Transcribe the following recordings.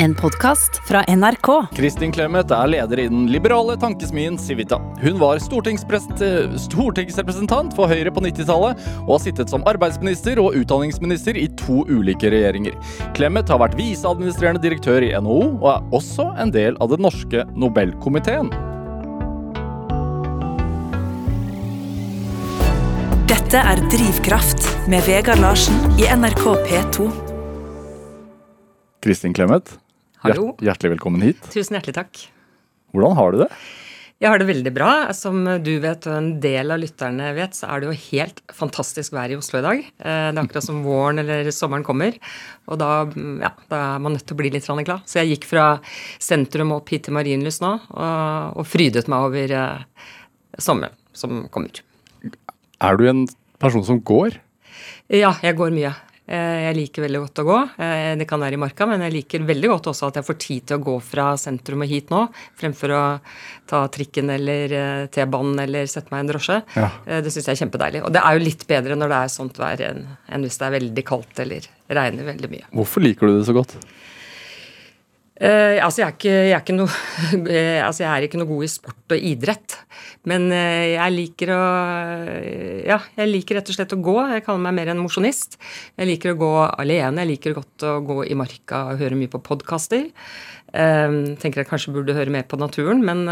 En podkast fra NRK. Kristin Clemet er leder i den liberale tankesmien Civita. Hun var stortingsrepresentant for Høyre på 90-tallet, og har sittet som arbeidsminister og utdanningsminister i to ulike regjeringer. Clemet har vært viseadministrerende direktør i NHO, og er også en del av den norske Nobelkomiteen. Dette er Drivkraft med Vegard Larsen i NRK P2. Kristin Clemet, Hallo. hjertelig velkommen hit. Tusen hjertelig takk. Hvordan har du det? Jeg har det veldig bra. Som du vet, og en del av lytterne vet, så er det jo helt fantastisk vær i Oslo i dag. Eh, Det er akkurat som våren eller sommeren kommer. Og da, mm, ja, da er man nødt til å bli litt glad. Så jeg gikk fra sentrum opp hit til Marienlyst nå, og, og frydet meg over eh, sommeren som kommer. Er du en person som går? Ja, jeg går mye. Eh, Jeg liker veldig godt å gå. Eh, Det kan være i marka, men jeg liker veldig godt også at jeg får tid til å gå fra sentrum og hit nå, fremfor å ta trikken eller eh, T-banen eller sette meg i en drosje. Ja. Det syns jeg er kjempedeilig. Og det er jo litt bedre når det er sånt vær enn hvis det er veldig kaldt eller regner veldig mye. Hvorfor liker du det så godt? Eh, altså, jeg er, ikke, jeg, er ikke noe, eh, altså jeg er ikke noe god i sport og idrett. Men uh, jeg liker å Ja, jeg liker rett og slett å gå. Jeg kaller meg mer en mosjonist. Jeg liker å gå alene. Jeg liker godt å gå i marka og høre mye på podkaster. Tenker jeg kanskje burde høre mer på naturen, men,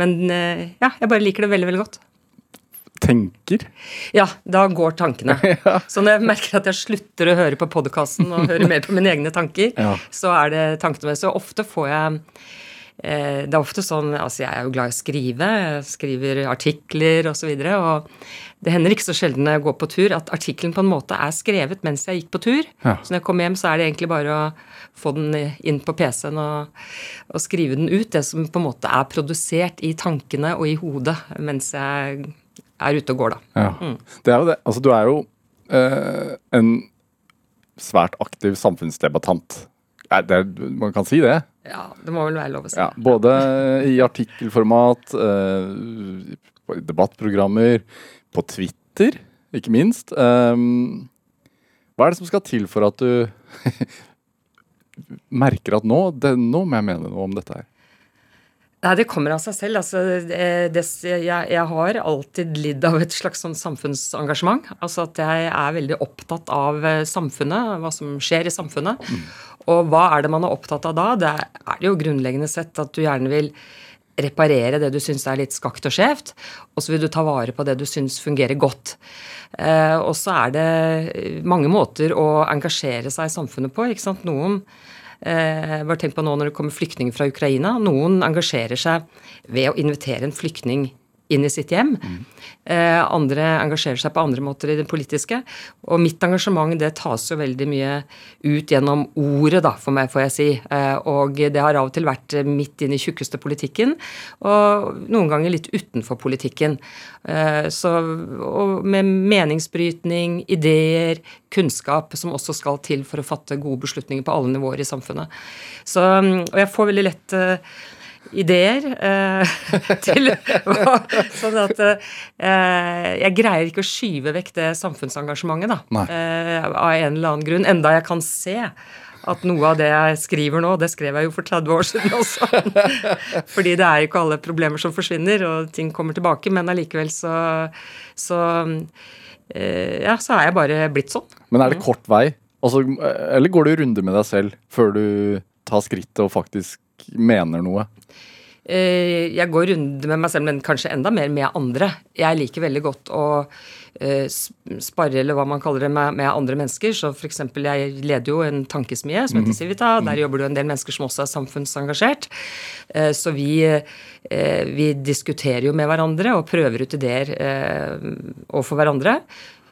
men ja, jeg bare liker det veldig, veldig godt. Tenker? Ja, da går tankene. Så når jeg merker at jeg slutter å høre på podkasten og høre mer på mine egne tanker, Ja. så er det tankene mine. Så ofte får jeg eh, Det er ofte sånn Altså, jeg er jo glad i å skrive. Jeg skriver artikler osv. Og, så og det hender ikke så sjelden når jeg går på tur, at artikkelen på en måte er skrevet mens jeg gikk på tur. Ja. Så når jeg kommer hjem, så er det egentlig bare å få den inn på PC-en og, og skrive den ut. Det som på en måte er produsert i tankene og i hodet mens jeg er ute og går, da. Ja. Det er jo det. Altså, du er jo eh, en svært aktiv samfunnsdebattant. Er man kan si det. Ja, det må vel være lov å si. Ja, både i artikkelformat, eh, debattprogrammer, på Twitter, ikke minst. Um, hva er det som skal til for at du merker at nå, det, nå må jeg mene noe om dette her? Nei, det kommer av seg selv. Altså, det, det, jeg, jeg har alltid lidd av et slags sånn samfunnsengasjement. Altså at jeg er veldig opptatt av eh, samfunnet, hva som skjer i samfunnet. Og hva er det man er opptatt av da? Det er jo grunnleggende sett at du gjerne vil reparere det du syns er litt skakt og skjevt, og så vil du ta vare på det du syns fungerer godt. Eh, og så er det mange måter å engasjere seg i samfunnet på. ikke sant? Noen Eh, bare tenk på nå når det kommer flyktninger fra Ukraina. Noen engasjerer seg ved å invitere en flyktning inn i sitt hjem. Eh, andre engasjerer seg på andre måter i det politiske. Og mitt engasjement det tas jo veldig mye ut gjennom ordet, da, for meg, får jeg si. Eh, og det har av og til vært midt inn i tjukkeste politikken, og noen ganger litt utenfor politikken. Eh, så, med meningsbrytning, ideer, kunnskap som også skal til for å fatte gode beslutninger på alle nivåer i samfunnet. Så, og jeg får veldig lett eh, ideer eh, til Sånn at eh, jeg greier ikke å skyve vekk det samfunnsengasjementet, da. Nei. Eh, av en eller annen grunn. Enda jeg kan se at noe av det jeg skriver nå, det skrev jeg jo for 30 år siden også. Fordi det er jo ikke alle problemer som forsvinner, og ting kommer tilbake. Men allikevel så, så Ja, så er jeg bare blitt sånn. Men er det kort vei? Altså, eller går du runder med deg selv før du tar skrittet og faktisk mener noe? Eh, jeg går runder med meg selv, men kanskje enda mer med andre. Jeg liker veldig godt å sparre, spare, eller hva man kaller det, med, med andre mennesker. Så eksempel, jeg leder jo en tankesmie som heter Civita. Der jobber det jo en del mennesker som også er samfunnsengasjert. Eh, så vi, eh, vi diskuterer jo med hverandre og prøver ut ideer eh, overfor hverandre.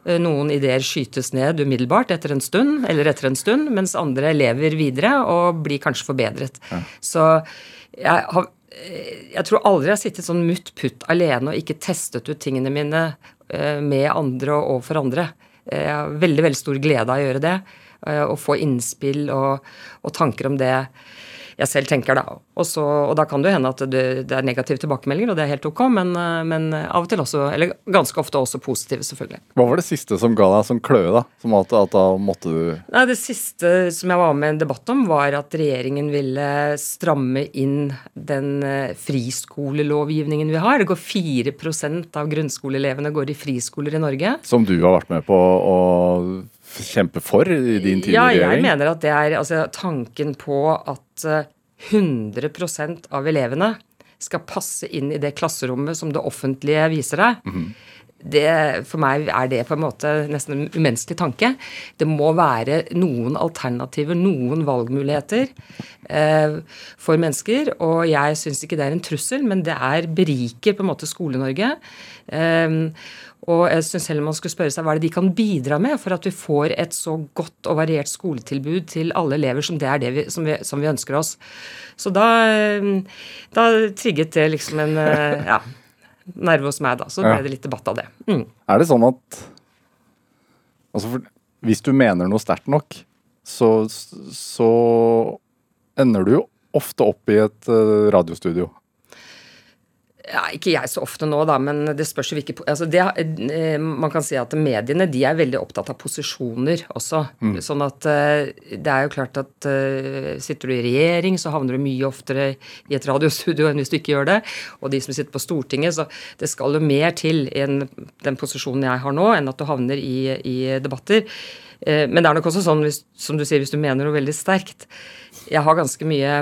Eh, Noen ideer skytes ned umiddelbart etter en stund, eller etter en stund, mens andre lever videre og blir kanskje forbedret. Så jeg har jeg tror aldri jeg har sittet sånn mutt putt alene og ikke testet ut tingene mine eh, med andre og overfor andre. Eh, Jeg har veldig veldig stor glede av å gjøre det. eh, Og få innspill og, og tanker om det jeg selv tenker, da. Og, så, og da kan det hende at det, det, er negative tilbakemeldinger, og det er helt ok, men, men, av og til også, eller ganske ofte også positive, selvfølgelig. Hva var det siste som ga deg sånn kløe, da? Som at, at da måtte du Nei, Det siste som jeg var med i en debatt om, var at regjeringen ville stramme inn den eh, friskolelovgivningen vi har. Det går 4% av grunnskoleelevene går i friskoler i Norge. Som du har vært med på å kjempe for i din tid ja, i regjering? Ja, jeg mener at det er altså, tanken på at 100 eh, av elevene skal passe inn i det klasserommet som det offentlige viser deg. Mm -hmm. det, for meg er det på en måte nesten en umenneskelig tanke. Det må være noen alternativer, noen valgmuligheter eh, for mennesker. Og jeg syns ikke det er en trussel, men det er beriker på en måte Skole-Norge. Eh, og jeg synes heller man skulle spørre seg hva er det de kan bidra med for at vi får et så godt og variert skoletilbud til alle elever som det er det vi, som, vi, som vi ønsker oss. Så da, da, trigget det liksom en ja, nerve hos meg, da. Så ble det litt debatt av det. Mm. Er det sånn at altså for, Hvis du mener noe sterkt nok, så, så ender du jo ofte opp i et uh, radiostudio ja, Ikke jeg så ofte nå, da, men det spørs jo hvilke altså det, eh, Man kan si at mediene de er veldig opptatt av posisjoner også. Mm. Sånn at eh, det er jo klart at uh, sitter du i regjering, så havner du mye oftere i et radiostudio enn hvis du ikke gjør det. Og de som sitter på Stortinget, så det skal jo mer til i den posisjonen jeg har nå, enn at du havner i, i debatter. Men det er nok også sånn, hvis, som du sier, hvis du mener noe veldig sterkt Jeg har ganske mye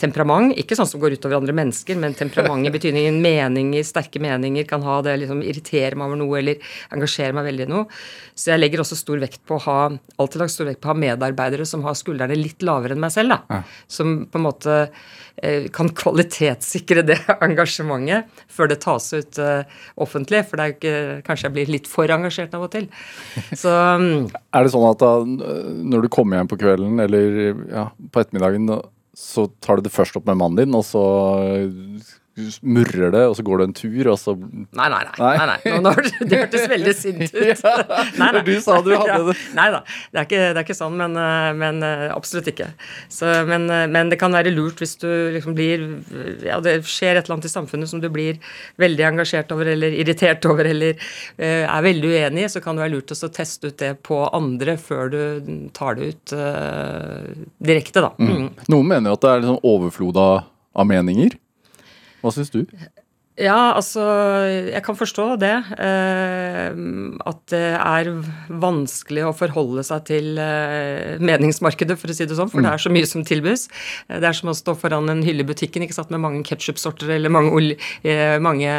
temperament. Ikke sånn som går utover andre mennesker, men temperament i betydningen meninger, sterke meninger, kan ha det, liksom irritere meg over noe eller engasjere meg veldig i noe. Så jeg legger også stor vekt på å ha alltid lagt stor vekt på å ha medarbeidere som har skuldrene litt lavere enn meg selv. da, ja. Som på en måte eh, kan kvalitetssikre det engasjementet før det tas ut eh, offentlig. For det er jo ikke, kanskje jeg blir litt for engasjert av og til. Så, um, er det sånn at da, når du kommer hjem på kvelden eller ja, på ettermiddagen så tar du det først opp med mannen din, og så murrer det, og så går du en tur, og så Nei, nei, nei. nei. nei, nei. Nå, det hørtes veldig sint ut. ja, nei, nei. Du sa du hadde det. Nei da, det er ikke, det er ikke sånn, men, eh, men, eh, absolutt ikke. Så, men, eh, men, det kan være lurt hvis du liksom blir Ja, det skjer et eller annet i samfunnet som du blir veldig engasjert over, eller irritert over, eller uh, er veldig uenig i, så kan det være lurt å teste ut det på andre før du tar det ut uh, direkte, da. Mm. Mm. Noen mener jo at det er liksom overflod av meninger. Hva syns du? Ja, altså Jeg kan forstå det. Eh, at det er vanskelig å forholde seg til eh, meningsmarkedet, for å si det sånn. For mm. det er så mye som tilbys. Det er som å stå foran en hylle i butikken ikke sant, med mange ketsjupsorter eller mange, eh, mange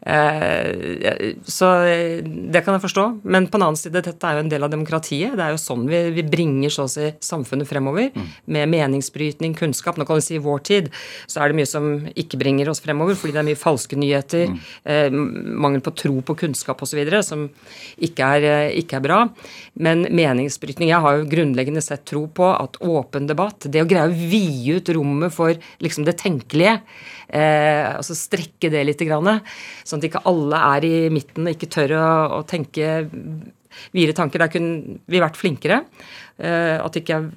Så det kan jeg forstå. Men på den annen side, dette er jo en del av demokratiet. Det er jo sånn vi, vi bringer så å si samfunnet fremover. Mm. Med meningsbrytning, kunnskap. Nå kan vi si i vår tid så er det mye som ikke bringer oss fremover, fordi det er mye falsk falske nyheter, mm. eh, mangel på tro på kunnskap osv., som ikke er, eh, ikke er bra. Men meningsbrytning Jeg har jo grunnleggende sett tro på at åpen debatt, det å greie å vide ut rommet for liksom det tenkelige, eh, altså strekke det litt, grann, sånn at ikke alle er i midten og ikke tør å, å tenke videre tanker. Der kunne vi vært flinkere. Eh, at ikke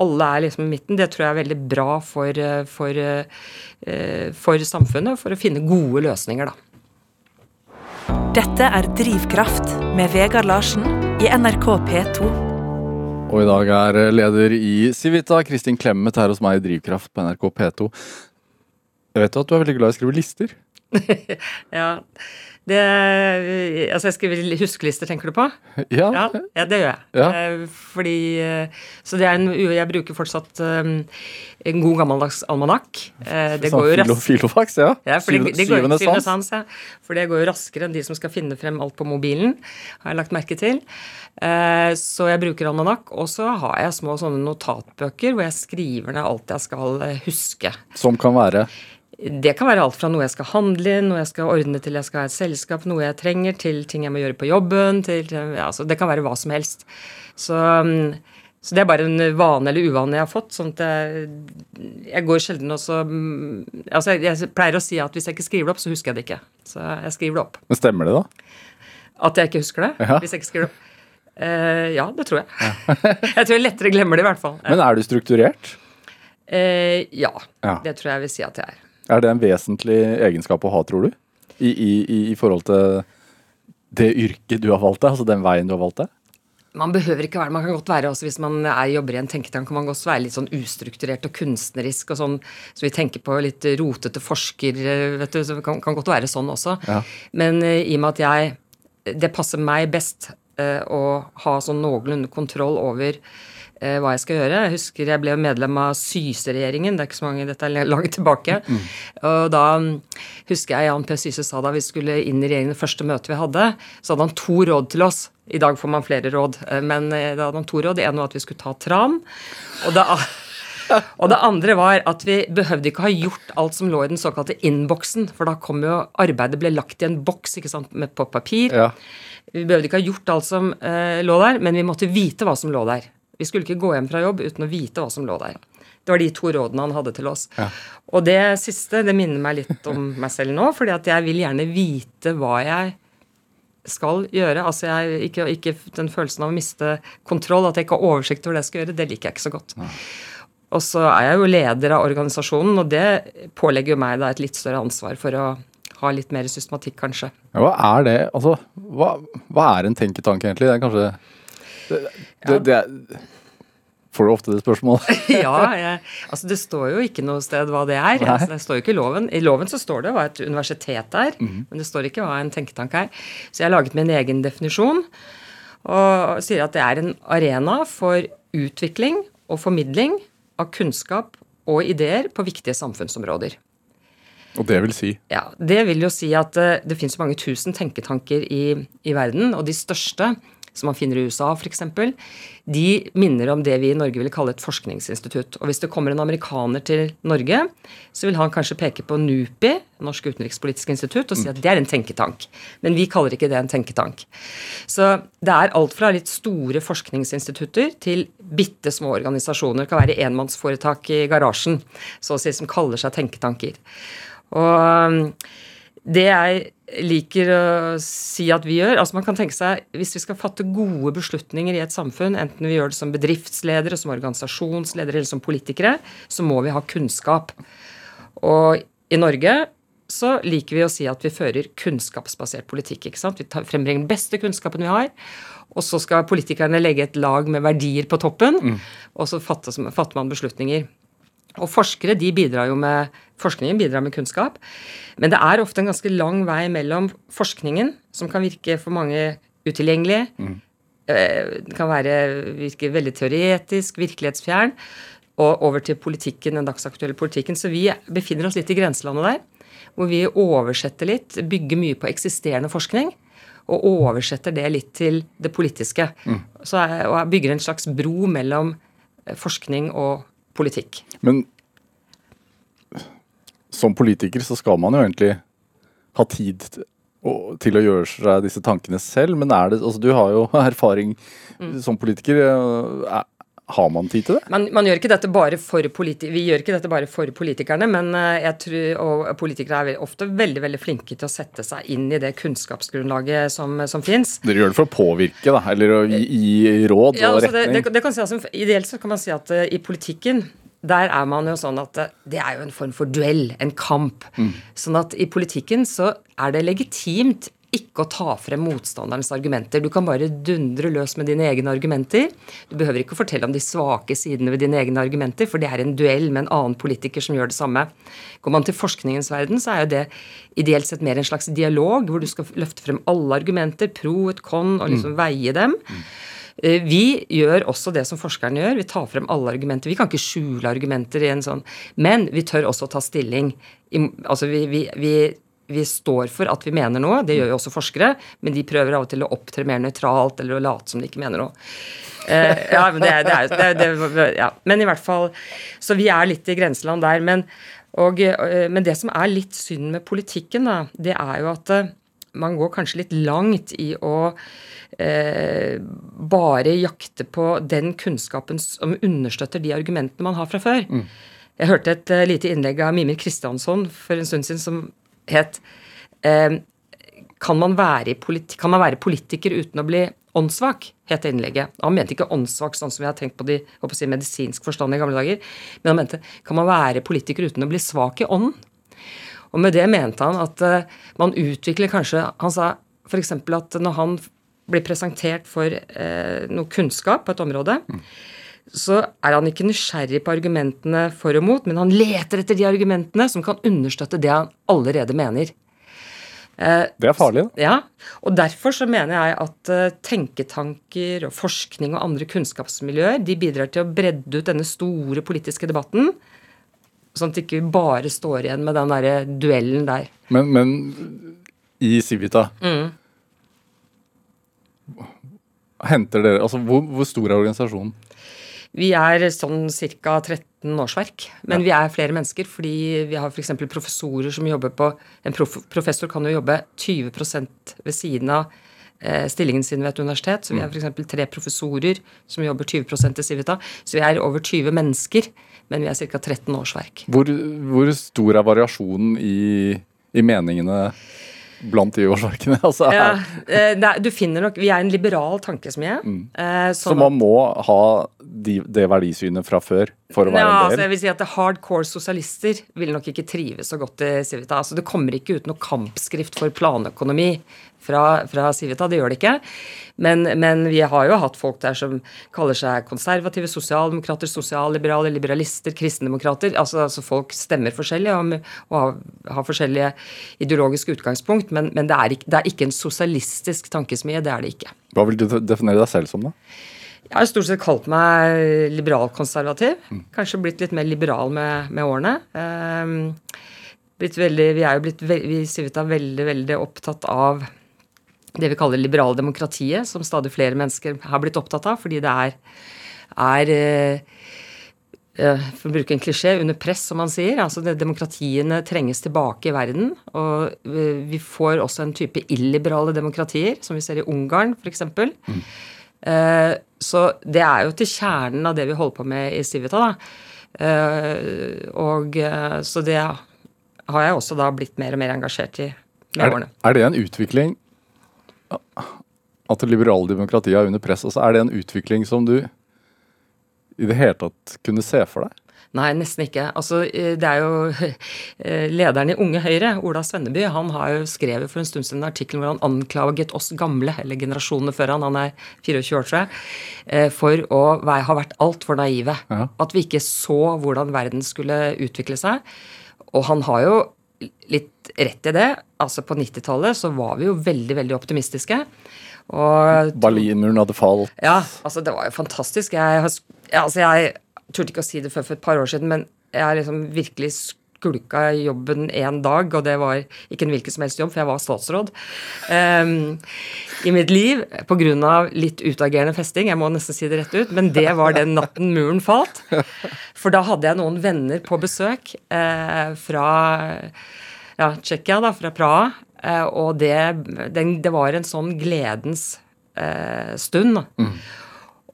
alle er liksom i midten, det tror jeg er veldig bra for, eh, for, eh, for samfunnet, for å finne gode løsninger, da. Dette er Drivkraft med Vegard Larsen i NRK P2. Og i dag er leder i Civita, Kristin Clemet, her hos meg i Drivkraft på NRK P2. Jeg vet jo at du er veldig glad i å skrive lister? ja. Det, altså jeg skriver huskelister, tenker du på? Ja. ja, ja det gjør jeg. Ja. Eh, fordi eh, Så det er en Jeg bruker fortsatt en god gammeldags almanakk. Det sånn går jo raskt. Filofax, ja. ja fordi, det, går, syvende, går, sans. Ja. For det går jo raskere enn de som skal finne frem alt på mobilen, har jeg lagt merke til. Så jeg bruker almanakk. Og så har jeg små sånne notatbøker hvor jeg skriver ned alt jeg skal huske. Som kan være? Det kan være alt fra noe jeg skal handle noe jeg skal ordne til jeg skal ha et selskap, noe jeg trenger, til ting jeg må gjøre på jobben. Til, ja, altså, det kan være hva som helst. Så, mm, så, det er bare en vane eller uvane jeg har fått. sånn at jeg, jeg går sjelden også mm, altså jeg, jeg, pleier å si at hvis jeg ikke skriver det opp, så husker jeg det ikke. Så jeg skriver det opp. Men stemmer det, da? At jeg ikke husker det? Ja. Hvis jeg ikke skriver det opp? Uh, ja, det tror jeg. Ja. jeg tror jeg lettere glemmer det, i hvert fall. Men er du strukturert? Uh, ja, Ja. det tror jeg jeg vil si at jeg er. Er det en vesentlig egenskap å ha, tror du? I, i, i, forhold til det yrket du har valgt deg, altså den veien du har valgt deg? Man behøver ikke være Man kan godt være også hvis man er, jobber i en tenketank, kan man godt være litt sånn ustrukturert og kunstnerisk og sånn, så vi tenker på litt rotete forsker, vet du. Så det kan, kan godt være sånn også. Ja. Men eh, i og med at jeg Det passer meg best eh, å ha sånn noenlunde kontroll over hva jeg skal gjøre. Jeg husker jeg ble medlem av Syse-regjeringen. Det er ikke så mange, dette er langt tilbake. Og da mm, husker jeg Jan P. Syse sa da vi skulle inn i regjeringen det første møtet vi hadde, så hadde han to råd til oss. I dag får man flere råd, eh, men eh, da hadde han to råd. Det ene var at vi skulle ta tran. Og det, og det andre var at vi behøvde ikke ha gjort alt som lå i den såkalte innboksen, for da kom jo arbeidet ble lagt i en boks ikke sant, med, på papir. Ja. Vi behøvde ikke ha gjort alt som eh, lå der, men vi måtte vite hva som lå der. Vi skulle ikke gå hjem fra jobb uten å vite hva som lå der. Det var de to rådene han hadde til oss. Og det siste det minner meg litt om meg selv nå, fordi at jeg vil gjerne vite hva jeg skal gjøre. Altså jeg, ikke, ikke Den følelsen av å miste kontroll, at jeg ikke har oversikt over det jeg skal gjøre, det liker jeg ikke så godt. Og så er jeg jo leder av organisasjonen, og det pålegger jo meg da et litt større ansvar for å ha litt mer systematikk, kanskje. Ja, Hva er det? Altså, hva, hva er en tenketank, egentlig? Det er kanskje det, det, det Får du ofte det spørsmålet? ja, jeg, altså det står jo ikke noe sted hva det er. Altså det står jo ikke i loven. I loven så står det hva et universitet er, men det står ikke hva en tenketank er. Så jeg har laget min egen definisjon og sier at det er en arena for utvikling og formidling av kunnskap og ideer på viktige samfunnsområder. Og det vil si Ja, Det vil jo si at det, det finnes mange tusen tenketanker i, i verden, og de største, som man finner i USA f.eks., de minner om det vi i Norge ville kalle et forskningsinstitutt. Og hvis det kommer en amerikaner til Norge, så vil han kanskje peke på NUPI, Norsk utenrikspolitisk institutt, og si at det er en tenketank. Men vi kaller ikke det en tenketank. Så det er alt fra litt store forskningsinstitutter til bitte små organisasjoner. Det kan være enmannsforetak i garasjen, så å si, som kaller seg tenketanker. Og um, det jeg liker å si at vi gjør altså Man kan tenke seg hvis vi skal fatte gode beslutninger i et samfunn, enten vi gjør det som bedriftsledere, som organisasjonsledere eller som politikere, så må vi ha kunnskap. Og i Norge så liker vi å si at vi fører kunnskapsbasert politikk. ikke sant? Vi tar, frembringer den beste kunnskapen vi har. Og så skal politikerne legge et lag med verdier på toppen, og så fatter man beslutninger. Og forskere de bidrar jo med Forskningen bidrar med kunnskap. Men det er ofte en ganske lang vei mellom forskningen, som kan virke for mange utilgjengelig, mm. det kan være, virke veldig teoretisk, virkelighetsfjern, og over til politikken, den dagsaktuelle politikken. Så vi befinner oss litt i grenselandet der, hvor vi oversetter litt, bygger mye på eksisterende forskning. Og oversetter det litt til det politiske. Så er, og bygger en slags bro mellom eh, forskning og politikk. Men som politiker så skal man jo egentlig ha tid til å, gjøre seg disse tankene selv, men er det Altså, du har jo erfaring som politiker. Er, har man tid til det? Man, man gjør ikke dette bare for Vi gjør ikke dette bare for politikerne, men eh, jeg tror, og politikere er ofte veldig veldig flinke til å sette seg inn i det kunnskapsgrunnlaget som, som fins. Dere gjør det for å påvirke, da, eller å gi, gi råd Ja, og altså det, retning? det, det kan si, altså, ideelt så kan man si at uh, i politikken der er man jo sånn at eh, det er jo en form for duell, en kamp. Sånn at i politikken så er det legitimt ikke å ta frem motstanderens argumenter. Du kan bare dundre løs med dine egne argumenter. Du behøver ikke å fortelle om de svake sidene ved dine egne argumenter, for det er en duell med en annen politiker som gjør det samme. Går man til forskningens verden, så er jo det ideelt sett mer en slags dialog, hvor du skal løfte frem alle argumenter, pro et con, og liksom veie dem. Eh, Vi gjør også det som forskerne gjør. Vi tar frem alle argumenter. Vi kan ikke skjule argumenter i en sånn Men vi tør også ta stilling. Altså vi, vi, vi, vi står for at vi mener noe. Det gjør jo også forskere. Men de prøver av og til å opptre mer nøytralt eller å late som de ikke mener noe. Eh, ja, men det, det er det, det, ja. Men i hvert fall Så vi er litt i grenseland der. Men, og, eh, men det som er litt synd med politikken, da, det er jo at eh, man går kanskje litt langt i å eh, bare jakte på den kunnskapen som understøtter de argumentene man har fra før. Jeg hørte et eh, lite innlegg av Mimir Kristiansson for en stund siden som het eh, kan, man kan man være politiker uten å bli Åndssvak, het innlegget. Han mente ikke åndssvak sånn som vi har tenkt på det i si, medisinsk forstand i gamle dager, men han mente kan man være politiker uten å bli svak i ånden? Og med det mente han at uh, man utvikler kanskje Han sa f.eks. at når han blir presentert for uh, noe kunnskap på et område, mm. Så er han ikke nysgjerrig på argumentene for og mot, men han leter etter de argumentene som kan understøtte det han allerede mener. Eh, det er farlig, da. Ja. Og derfor så mener jeg at uh, tenketanker og forskning og andre kunnskapsmiljøer de bidrar til å bredde ut denne store politiske debatten. Sånn at vi ikke bare står igjen med den derre duellen der. Men, men i Civita mm. Henter dere Altså, hvor, hvor stor er organisasjonen? Vi er sånn ca. 13 årsverk. Men ja. vi er flere mennesker fordi vi har f.eks. professorer som jobber på En prof, professor kan jo jobbe 20 ved siden av eh, stillingen sin ved et universitet. Så vi har f.eks. tre professorer som jobber 20% i Civita. Så vi er over 20 mennesker, men vi er ca. 13 årsverk. Hvor, hvor stor er variasjonen i, i meningene? Blant de årsverkene. Altså, ja, eh, du finner nok Vi er en liberal tankesmie. Mm. Eh, så man må ha de, det verdisynet fra før for å være ja, en del? Altså jeg vil si at Hardcore sosialister vil nok ikke trives så godt i Civita. Altså det kommer ikke ut noe kampskrift for planøkonomi fra, fra Civita, det gjør det ikke. Men, men, vi har jo hatt folk der som kaller seg konservative, sosialdemokrater, sosialliberale, liberalister, kristendemokrater. Altså, altså folk stemmer forskjellig og, og har, har, forskjellige ideologiske utgangspunkt. Men, men det, er ikke, det, er ikke, en sosialistisk tankesmie. Det er det ikke. Hva vil du definere deg selv som, da? Jeg har stort sett kalt meg liberalkonservativ. Mm. Kanskje blitt litt mer liberal med, med årene. Um, veldig, vi er jo blitt vi Civita veldig, veldig opptatt av det vi kaller liberaldemokratiet, som stadig flere mennesker har blitt opptatt av, fordi det er, er uh, for å bruke en klisjé, under press, som man sier. altså Demokratiene trenges tilbake i verden. Og vi får også en type illiberale demokratier, som vi ser i Ungarn f.eks. Mm. Uh, så det er jo til kjernen av det vi holder på med i Civita. da. Uh, og uh, Så det har jeg også da blitt mer og mer engasjert i med er, årene. Er det en utvikling at det liberale demokratiet er under press? Altså, er det en utvikling som du i det hele tatt kunne se for deg? Nei, nesten ikke. Altså, eh, det er jo eh, Lederen i Unge Høyre, Ola Svenneby, han har jo skrevet for en stund siden en artikkel hvor han anklaget oss gamle, eller generasjonene før han, han er 24 år, tror jeg, eh, for å ha vært altfor naive. Ja. At vi ikke så hvordan verden skulle utvikle seg. Og han har jo litt rett i det. Altså På 90-tallet så var vi jo veldig, veldig optimistiske. Og, Berlinmuren hadde falt. Ja, altså det var jo fantastisk. Jeg, altså jeg turte ikke å si det før for et par år siden, men jeg har liksom virkelig skulka jobben én dag, og det var ikke en hvilken som helst jobb, for jeg var statsråd um, i mitt liv pga. litt utagerende festing. Jeg må nesten si det rett ut, men det var den natten muren falt. For da hadde jeg noen venner på besøk uh, fra ja, Tsjekkia, da, fra Praha, uh, og det, den, det, var en sånn gledens uh, stund. Mm.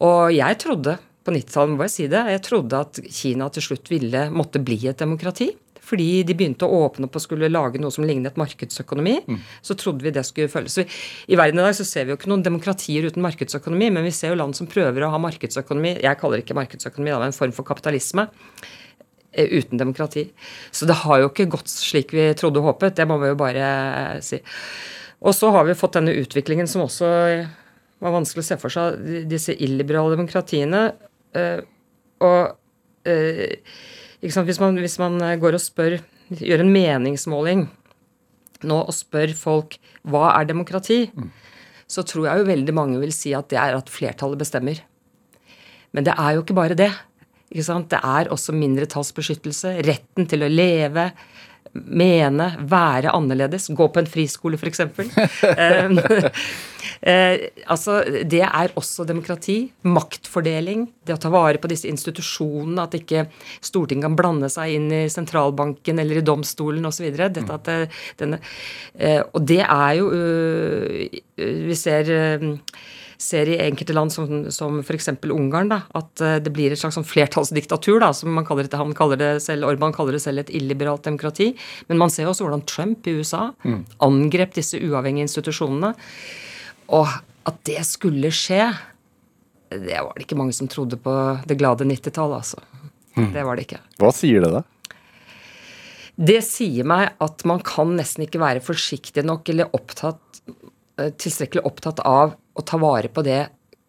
Og jeg trodde på 90-tallet, må jeg si det. Jeg trodde at Kina til slutt ville måtte bli et demokrati. Fordi de begynte å åpne opp og skulle lage noe som lignet markedsøkonomi. Mm. Så trodde vi det skulle følges. I verden i dag så ser vi jo ikke noen demokratier uten markedsøkonomi, men vi ser jo land som prøver å ha markedsøkonomi Jeg kaller det ikke markedsøkonomi, det er en form for kapitalisme eh, uten demokrati. Så det har jo ikke gått slik vi trodde og håpet. Det må vi jo bare si. Og så har vi fått denne utviklingen som også var vanskelig å se for seg, disse illiberale demokratiene og uh, hvis man, hvis, man, går og spør, gjør en meningsmåling nå og spør folk hva er demokrati, mm. så tror jeg jo veldig mange vil si at det er at flertallet bestemmer. Men det er jo ikke bare det. Ikke sant? Det er også mindretallsbeskyttelse, retten til å leve, mene, være annerledes, gå på en friskole f.eks. eh, eh, altså, det er også demokrati. Maktfordeling. Det å ta vare på disse institusjonene. At ikke Stortinget kan blande seg inn i sentralbanken eller i domstolen osv. Det, denne, eh, Og det er jo uh, Vi ser uh, ser i enkelte land som, som f.eks. Ungarn, da, at eh, det blir et slags sånn flertallsdiktatur. da, som man kaller det, Han kaller det selv, Orban kaller det selv et illiberalt demokrati. Men man ser også hvordan Trump i USA mm. angrep disse uavhengige institusjonene. Og At det skulle skje, det var det ikke mange som trodde på det glade 90-tallet, altså. Det var det ikke. Hva sier det da? Det sier meg at man kan nesten ikke være forsiktig nok eller opptatt, eh, tilstrekkelig opptatt av å ta vare på det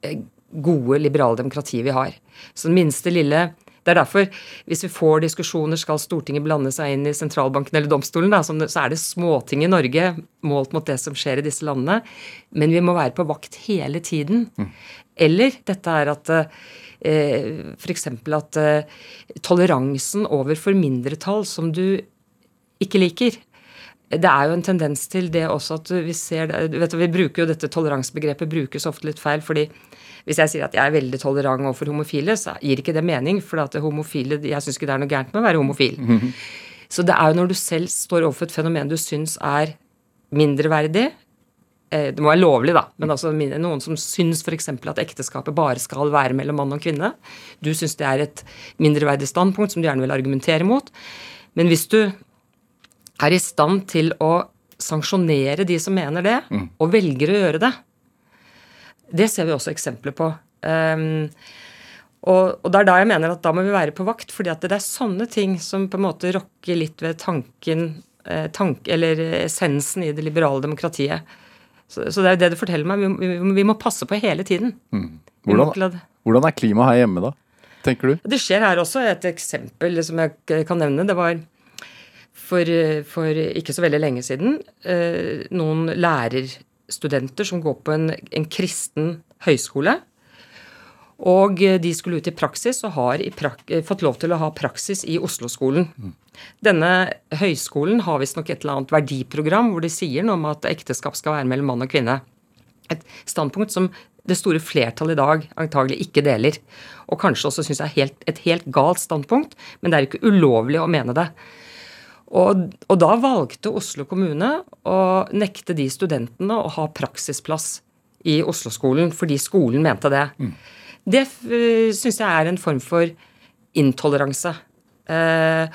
eh, gode, liberale demokratiet vi har. Så den minste lille det er derfor, hvis vi får diskusjoner skal Stortinget blande seg inn i sentralbanken eller domstolen, da, så er det småting i Norge målt mot det som skjer i disse landene. Men vi må være på vakt hele tiden. Mm. Eller dette er at eh, f.eks. at eh, toleransen overfor mindretall som du ikke liker, det er jo en tendens til det også at vi ser vet du, Vi bruker jo dette toleransebegrepet brukes ofte litt feil. fordi hvis jeg sier at jeg er veldig tolerant overfor homofile, så gir ikke det mening. For at homofile, jeg syns ikke det er noe gærent med å være homofil. Mm -hmm. Så det er jo når du selv står overfor et fenomen du syns er mindreverdig eh, Det må være lovlig, da, men altså noen som syns f.eks. at ekteskapet bare skal være mellom mann og kvinne. Du syns det er et mindreverdig standpunkt som du gjerne vil argumentere mot. Men hvis du er i stand til å sanksjonere de som mener det, mm. og velger å gjøre det. Det ser vi også eksempler på. Um, og, og, det er da jeg mener at da må vi være på vakt, fordi at det er sånne ting som på en måte rokker litt ved tanken eh, tank, eller essensen i det liberale demokratiet. Så, så, det er jo det du forteller meg. Vi, vi, vi må passe på hele tiden. Mm. Hvordan, hvordan, er klimaet her hjemme, da? Tenker du? Det skjer her også. Et eksempel som jeg kan nevne. Det var for, for, ikke så veldig lenge siden eh, noen lærerstudenter som går på en, en kristen høyskole. Og de skulle ut i praksis og har prak fått lov til å ha praksis i Oslo-skolen. Mm. Denne høyskolen har visstnok et eller annet verdiprogram hvor de sier noe om at ekteskap skal være mellom mann og kvinne. Et standpunkt som det store flertallet i dag antagelig ikke deler. Og kanskje også syns er et helt galt standpunkt, men det er ikke ulovlig å mene det. Og, og, da valgte Oslo kommune å nekte de studentene å ha praksisplass i Oslo-skolen, fordi skolen mente det. Mm. Det uh, eh, syns jeg er en form for intoleranse. Uh,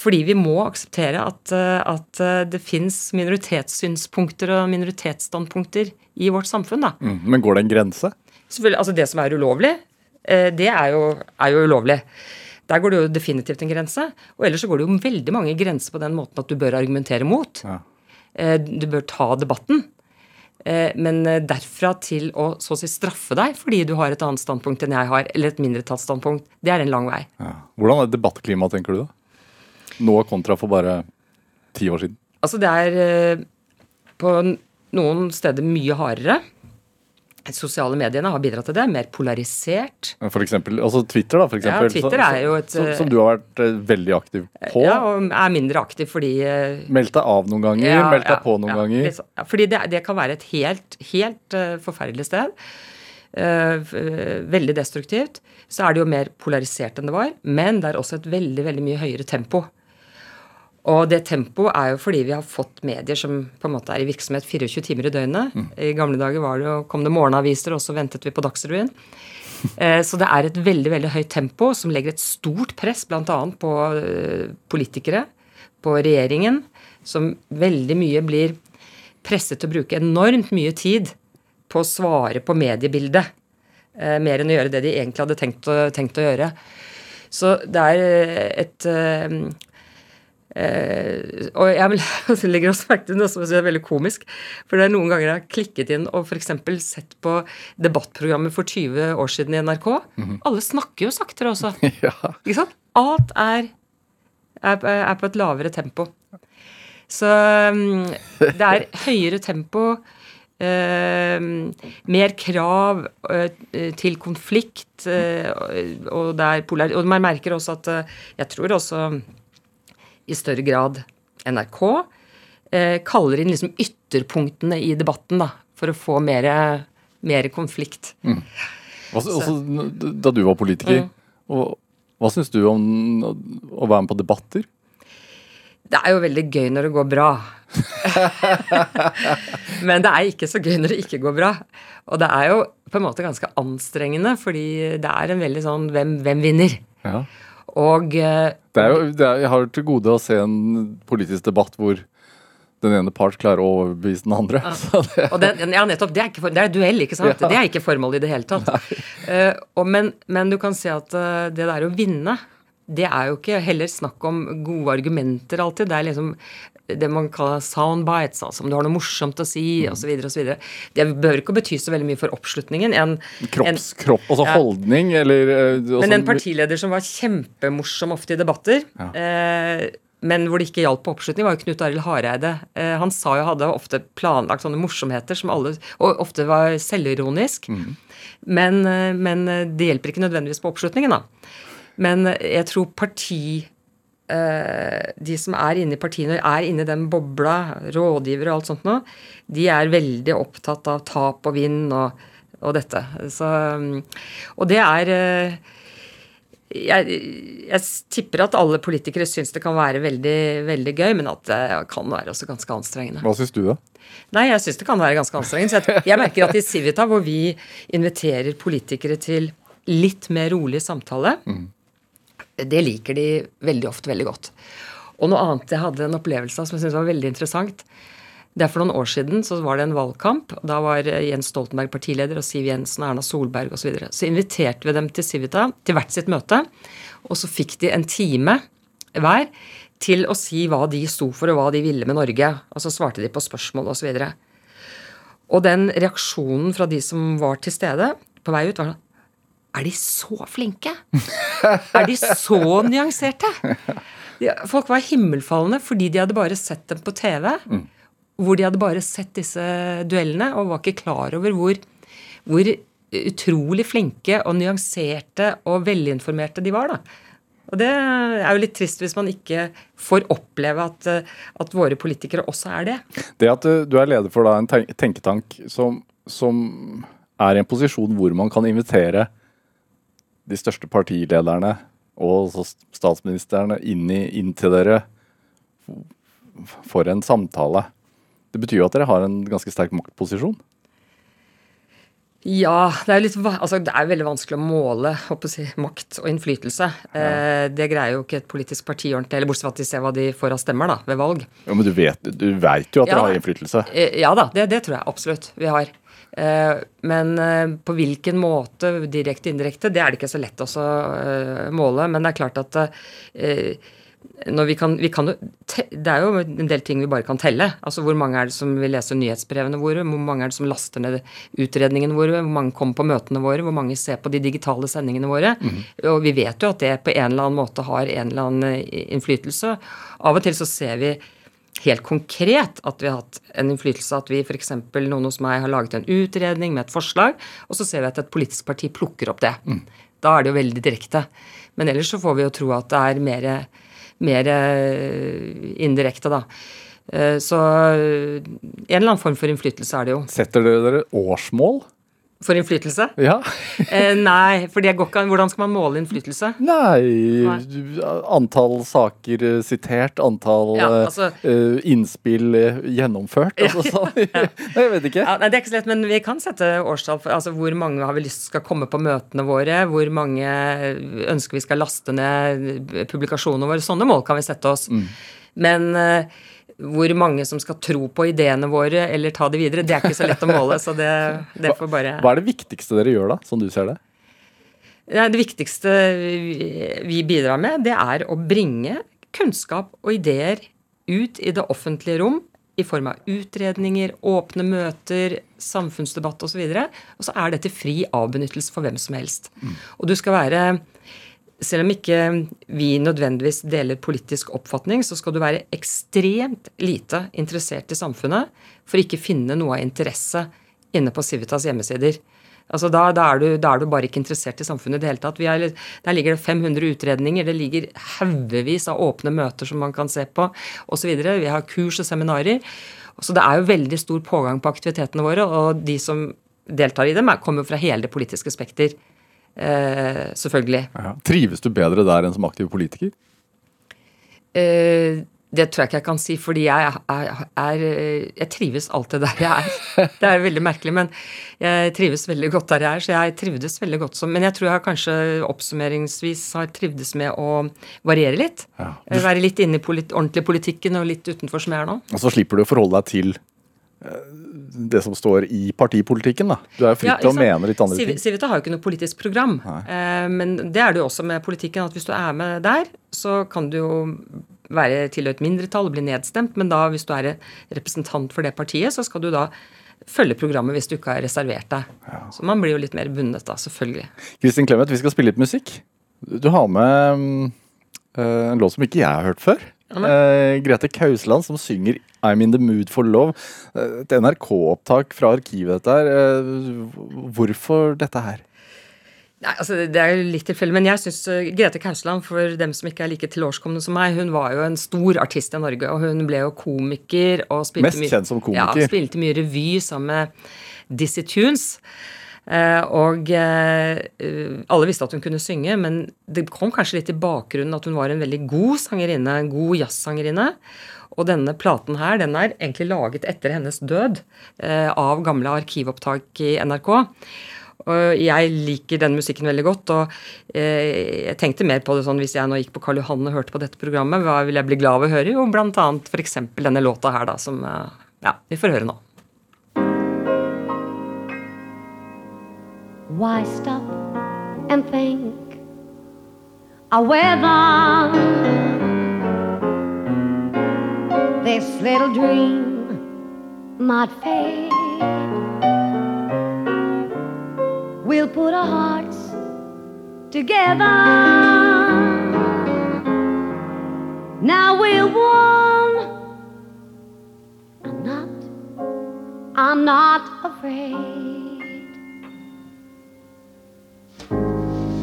fordi vi må akseptere at, uh, at det fins minoritetssynspunkter og minoritetsstandpunkter i vårt samfunn. Da. Mm. Men går det en grense? Altså Det som er ulovlig, det er jo, er jo ulovlig. Der går det jo definitivt en grense. Og ellers så går det jo veldig mange grenser på den måten at du bør argumentere mot. Ja. Eh, du bør ta debatten. Eh, men eh, derfra til å så å si straffe deg fordi du har et annet standpunkt enn jeg har, eller et mindretallsstandpunkt, det er en lang vei. Ja. Hvordan er debattklimaet, tenker du da? Nå kontra for bare ti år siden? Altså det er på noen steder mye hardere sosiale mediene har bidratt til det. Mer polarisert. For eksempel, altså Twitter, da. For eksempel, ja, Twitter er jo et, som, som, du har vært uh, veldig aktiv på. Ja, og er mindre aktiv fordi uh, Meldt deg av noen ganger, ja, meldt deg på noen ja, ganger. Liksom, ja, fordi det, det, kan være et helt, helt uh, forferdelig sted. veldig destruktivt. Så er det jo mer polarisert enn det var. Men det er også et veldig, veldig mye høyere tempo. Og det tempoet er jo fordi vi har fått medier som på en måte er i virksomhet 24 timer i døgnet. Mm. I gamle dager var det jo, kom det morgenaviser, og så ventet vi på Dagsrevyen. Eh, så det er et veldig veldig høyt tempo som legger et stort press bl.a. på eh, politikere, på regjeringen, som veldig mye blir presset til å bruke enormt mye tid på å svare på mediebildet. Eh, mer enn å gjøre det de egentlig hadde tenkt å, tenkt å gjøre. Så det er et Eh, og jeg legger også merke til noe som er veldig komisk. For det er noen ganger jeg har klikket inn og f.eks. sett på debattprogrammet for 20 år siden i NRK. Mm -hmm. Alle snakker jo saktere også. ja. Ikke sant? Alt er, er, er, på et lavere tempo. Så um, det er høyere tempo. Uh, mer krav uh, til konflikt, uh, og, er polar og man merker også at Jeg tror også i større grad NRK eh, kaller inn liksom ytterpunktene i debatten da, for å få mer, mer konflikt. Mm. Også, også, da du var politiker, mm. hva syns du om å være med på debatter? Det er jo veldig gøy når det går bra. Men det er ikke så gøy når det ikke går bra. Og det er jo på en måte ganske anstrengende, fordi det er en veldig sånn hvem, hvem vinner? Ja. Og eh, det er jo, det er, Jeg har til gode å se en politisk debatt hvor den ene part klarer å overbevise den andre. Så det, Og det, ja, nettopp. Det er, ikke for, det er duell, ikke sant? Det er ikke formålet i det hele tatt. Uh, og, men, men du kan si at uh, det der å vinne, det er jo ikke heller snakk om gode argumenter alltid. Det er liksom det man kaller soundbites, altså om du har noe morsomt å si, Mm. osv. osv. Det behøver ikke å bety så veldig mye for oppslutningen. En, kropps, kropp, altså Ja. holdning, eller eh, også- Men en partileder som var kjempemorsom ofte i debatter, eh, men hvor det ikke hjalp på oppslutning, var jo Knut Arild Hareide. Eh, han sa jo hadde ofte planlagt sånne morsomheter som alle Og ofte var selvironisk. Men, eh, men det hjelper ikke nødvendigvis på oppslutningen, da. Men jeg tror parti De som er inne i partiene, er inne i den bobla, rådgivere og alt sånt nå, de er veldig opptatt av tap og vinn og, og dette. Så, mm, og det er eh, jeg, jeg tipper at alle politikere syns det kan være veldig, veldig gøy, men at det kan være også ganske anstrengende. Hva syns du, da? Nei, jeg syns det kan være ganske anstrengende. Så jeg, jeg merker at i Civita, hvor vi inviterer politikere til litt mer rolig samtale, det liker de veldig ofte veldig godt. Og noe annet jeg hadde en opplevelse av som jeg syntes var veldig interessant. Det er For noen år siden så var det en valgkamp. Da var Jens Stoltenberg partileder og Siv Jensen og Erna Solberg osv. Så, videre. så inviterte vi dem til Civita, til hvert sitt møte. Og så fikk de en time hver til å si hva de sto for, og hva de ville med Norge. Og så svarte de på spørsmål osv. Og, så og den reaksjonen fra de som var til stede på vei ut, var sånn Er de så flinke? Er de så nyanserte? Folk var himmelfalne fordi de hadde bare sett dem på TV. Hvor de hadde bare sett disse duellene og var ikke klar over hvor, hvor utrolig flinke og nyanserte og velinformerte de var. da. Og Det er jo litt trist hvis man ikke får oppleve at, eh, at våre politikere også er det. Det at uh, du er leder for da, en tenketank som, som er i en posisjon hvor man kan invitere de største partilederne og statsministrene inn, i, inn til dere for en samtale. Det betyr jo at dere har en ganske sterk maktposisjon. Ja, det er litt, altså det er veldig vanskelig å måle jeg makt og innflytelse. Eh, det greier jo ikke et politisk parti ordentlig, eller bortsett fra at de ser hva de får av stemmer da, ved valg. Ja, Men du vet, du vet jo at Ja. dere har innflytelse. Eh, Ja da, det, det tror jeg absolutt vi har. Eh, Men eh, på hvilken måte, direkte og indirekte, det er det ikke så lett også eh, måle. Men det er klart at når vi kan, vi kan Det er jo en del ting vi bare kan telle. Altså Hvor mange er det som vil lese nyhetsbrevene våre? Hvor mange er det som laster ned utredningene våre? Hvor mange kommer på møtene våre? Hvor mange ser på de digitale sendingene våre? Og vi vet jo at det på en eller annen måte har en eller annen innflytelse. Av og til så ser vi helt konkret at vi har hatt en innflytelse. At vi f.eks. noen hos meg har laget en utredning med et forslag, og så ser vi at et politisk parti plukker opp det. Da er det jo veldig direkte. Men ellers så får vi jo tro at det er mer, mer eh, indirekte, da. Eh, Så eh, en eller annen form for innflytelse er det jo. Setter dere dere årsmål? For innflytelse? Ja. Eh, nei, for det går ikke an. Hvordan skal man måle innflytelse? Nei Antall saker eh, sitert, antall Ja, eh, altså- uh, innspill gjennomført. Altså, sånn. Nei, jeg vet ikke. Ja, nei, Det er ikke så lett, men vi kan sette årstall for altså, hvor mange har vi lyst skal komme på møtene våre. Hvor mange ønsker vi skal laste ned publikasjonene våre. Sånne mål kan vi sette oss. Men eh, hvor mange som skal tro på ideene våre eller ta det videre, det er ikke så lett å måle. Så det, det får bare Hva er det viktigste dere gjør, da, som du ser det? Det viktigste vi- bidrar med, det er å bringe kunnskap og ideer ut i det offentlige rom i form av utredninger, åpne møter, samfunnsdebatt osv. Og, så og så er dette fri avbenyttelse for hvem som helst. Og du skal være selv om ikke vi nødvendigvis deler politisk oppfatning, så skal du være ekstremt lite interessert i samfunnet for ikke finne noe av interesse inne på Civitas hjemmesider. Altså da, da, er du, da er du bare ikke interessert i samfunnet i det hele tatt. Er, der ligger det 500 utredninger, det ligger haugevis av åpne møter som man kan se på osv. Vi har kurs og seminarer. Så det er jo veldig stor pågang på aktivitetene våre, og de som deltar i dem, er- kommer fra hele det politiske spekter. Eh, selvfølgelig. Ja. Trives du bedre der enn som aktiv politiker? Eh, Det tror jeg ikke jeg kan si, fordi jeg, er, er, jeg trives alltid der jeg er. Det er veldig merkelig, men jeg trives veldig godt der jeg er. Så jeg trivdes veldig godt som Men jeg tror jeg kanskje oppsummeringsvis har trivdes med å variere litt. Ja. Være litt inne i polit, ordentlig politikken og litt utenfor som jeg er nå. Og så slipper du å forholde deg til eh, det som står i partipolitikken, da. Du er jo fritt til å mene litt andre Civ ting. Civita har jo ikke noe politisk program. Eh, men det er det jo også med politikken, at hvis du er med der, så kan du jo være tilhørt et mindretall og bli nedstemt, men da hvis du er representant for det partiet, så skal du da følge programmet hvis du ikke har reservert deg. Så man blir jo litt mer bundet da, selvfølgelig. Kristin Clemet, vi skal spille litt musikk. Du har med eh, en låt som ikke jeg har hørt før. Uh, Grete Kausland som synger 'I'm in the mood for love'. Eh, Et NRK-opptak fra arkivet dette her. Eh, Hvorfor dette her? Nei, altså Det er jo litt tilfeldig, men jeg syns Grete Kausland, for dem som ikke er like tilårskomne som meg, hun var jo en stor artist i Norge, og hun ble jo komiker. og spilte Mest mye- kjent som komiker. Ja, spilte mye revy sammen med Dizzie Tunes. Eh, og eh, eh, alle visste at hun kunne synge, men det kom kanskje litt i bakgrunnen at hun var en veldig god sangerinne, en god jazzsangerinne. Og denne platen her, den er egentlig laget etter hennes død, eh, av gamle arkivopptak i NRK. Og jeg liker den musikken veldig godt, og eh, jeg tenkte mer på det sånn hvis jeg nå gikk på Karl Johan og hørte på dette programmet, hva ville jeg bli glad av å høre? Jo, blant annet f.eks. denne låta her, da, som eh, Ja, vi får høre nå. Why stop and think of whether this little dream might fade? We'll put our hearts together. Now we're one. I'm not, I'm not afraid.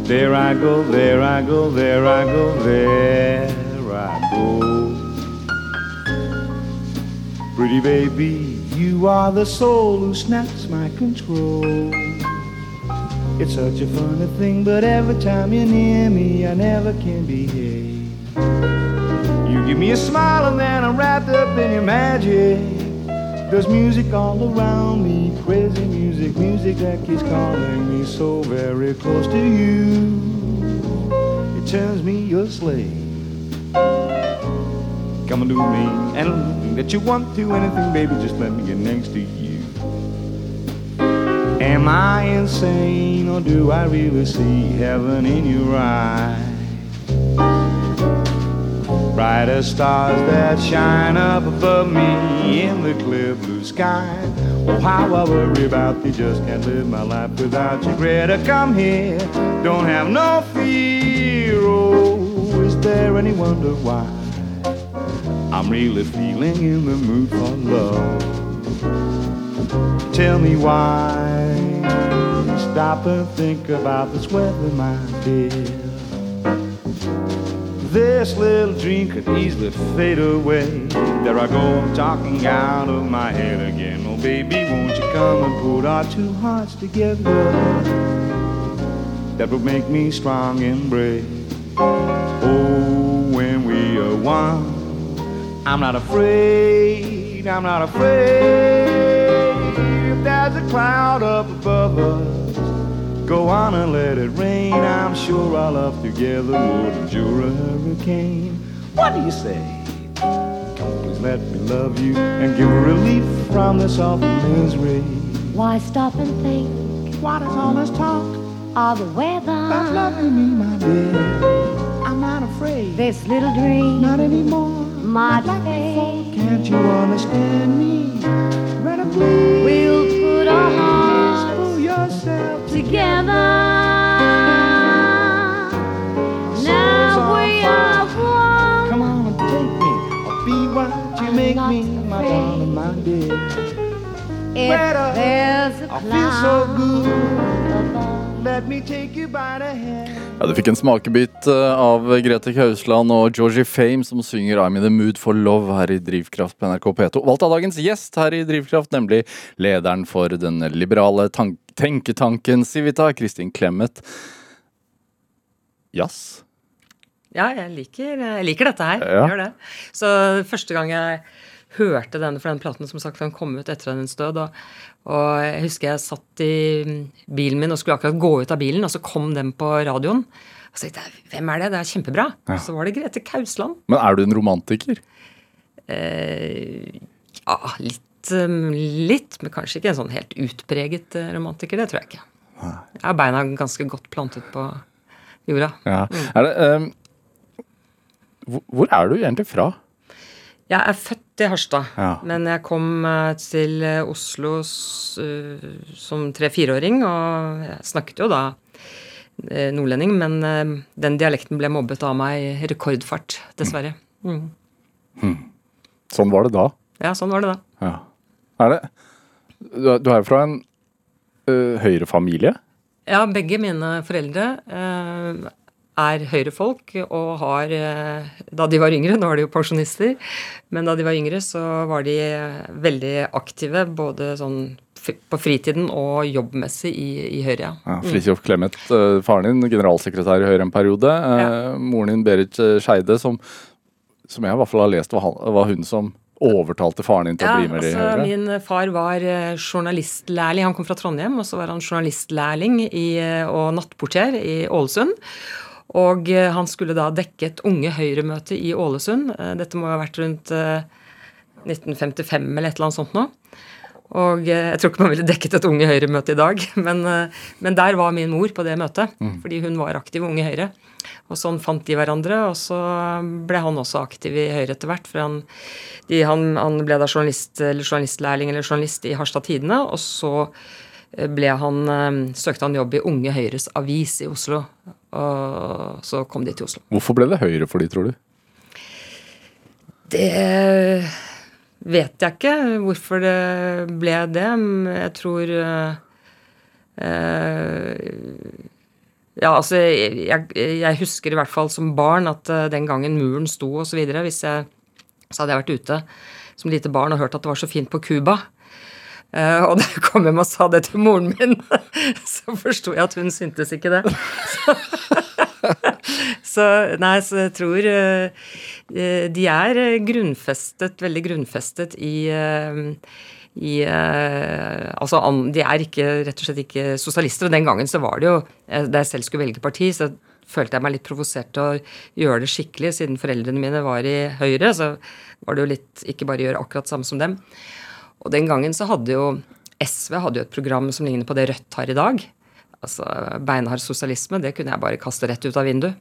There I go, there I go, there I go, there I go. Pretty baby, you are the soul who snaps my control. It's such a funny thing, but every time you're near me, I never can behave. You give me a smile and then I'm wrapped up in your magic. There's music all around me, crazy music, music that keeps calling me so very close to you. It turns me your slave. Come and do me anything that you want to, anything, baby, just let me get next to you. Am I insane or do I really see heaven in your eyes? Bright as stars that shine up above me in the clear blue sky. Oh, how I worry about you, just can't live my life without you. Greta, come here, don't have no fear. Oh, is there any wonder why? I'm really feeling in the mood for love. Tell me why. Stop and think about this weather, my dear. This little dream could easily fade away. There I go, talking out of my head again. Oh, baby, won't you come and put our two hearts together? That would make me strong and brave. Oh, when we are one, I'm not afraid, I'm not afraid. If there's a cloud up above us, Go on and let it rain. I'm sure our love together would endure a hurricane. What do you say? Come please let me love you and give relief from this awful misery. Why stop and think What is all this talk of the weather? about loving me, my dear? I'm not afraid, This little dream not anymore. Can't you understand me? Greta, please. We'll put our hearts pull yourself together. Now we are one. Come on and take me, or be what you make me, my darling, my dear. If Greta, there's a I feel so good. Ja, Du fikk en smakebit eh, av Grete Kausland og Georgie Fame som synger 'I'm in the mood for love' her i Drivkraft på NRK P2. Valgt av dagens gjest her i Drivkraft, nemlig lederen for den liberale tenketanken Civita, Kristin Clemet. Jazz? Ja, jeg liker, jeg liker dette her. Ja. Jeg Gjør det. Så første gang jeg hørte denne, for den platen som sagt, den kom ut etter hennes død, og, og jeg husker jeg satt i bilen min og skulle akkurat gå ut av bilen, og så kom den på radioen. Og så tenkte jeg, hvem er det? Det er kjempebra. Ja. Så var det Grete Kausland. Men er du en romantiker? Eh, ja, litt, eh, litt, men kanskje ikke en sånn helt utpreget eh, romantiker. Det tror jeg ikke. Jeg har beina ganske godt plantet på jorda. Ja. Er det, hvor, hvor er du egentlig fra? Jeg er født i Harstad, Ja. men jeg kom eh, til eh, Oslo eh, som tre-fireåring, og jeg snakket jo da nordlending, men den dialekten ble mobbet av meg i rekordfart, dessverre. Mm. Sånn var det da. Ja, sånn var det da. Ja. Er det Du er, jo fra en uh, Høyre-familie? Ja, begge mine foreldre eh, er Høyre-folk og har eh, Da de var yngre, nå er de jo pensjonister, men da de var yngre, så var de veldig aktive både sånn på fritiden og jobbmessig i, i Høyre, ja. Ja, Fridtjof Clemet, eh, faren din, generalsekretær i Høyre en periode. Eh, Ja. Moren din, Berit Skeide, som, som jeg i hvert fall har lest, var, han, var hun som overtalte faren din til Ja, å bli med i altså, Høyre. min far var journalistlærling. Han kom fra Trondheim, og så var han journalistlærling i, og nattportier i Ålesund. Og eh, han skulle da dekke et Unge Høyre-møte i Ålesund. Eh, Dette må ha vært rundt eh, 1955 eller et eller annet sånt nå. Og eh, jeg tror ikke man ville dekket et Unge Høyre-møte i dag, men, eh, men der var min mor på det møtet. Fordi hun var aktiv i Unge Høyre. Og sånn fant de hverandre, og så ble han også aktiv i Høyre etter hvert. For han, de, han, han ble da journalist, eller journalistlærling eller journalist i Harstad Tidende, og så eh, ble han, eh, søkte han jobb i Unge Høyres avis i Oslo. Og så kom de til Oslo. Hvorfor ble det Høyre for de, tror du? Det vet jeg ikke hvorfor det ble det. Jeg tror eh, Ja, altså jeg, jeg husker i hvert fall som barn at uh, den gangen muren sto og så videre, hvis jeg så hadde jeg vært ute som lite barn og hørt at det var så fint på Cuba. Eh, og da jeg kom hjem og sa det til moren min, så forsto jeg at hun syntes ikke det. Så nei, så jeg tror eh, de er grunnfestet, veldig grunnfestet i uh, i Altså, de er ikke, rett og slett ikke sosialister. Og den gangen så var det jo Da jeg selv skulle velge parti, så følte jeg meg litt provosert til å gjøre det skikkelig. Siden foreldrene mine var i Høyre, så var det jo litt Ikke bare gjøre akkurat samme som dem. Og den gangen så hadde jo SV hadde jo et program som ligner på det Rødt har i dag. Altså beinhard sosialisme, det kunne jeg bare kaste rett ut av vinduet.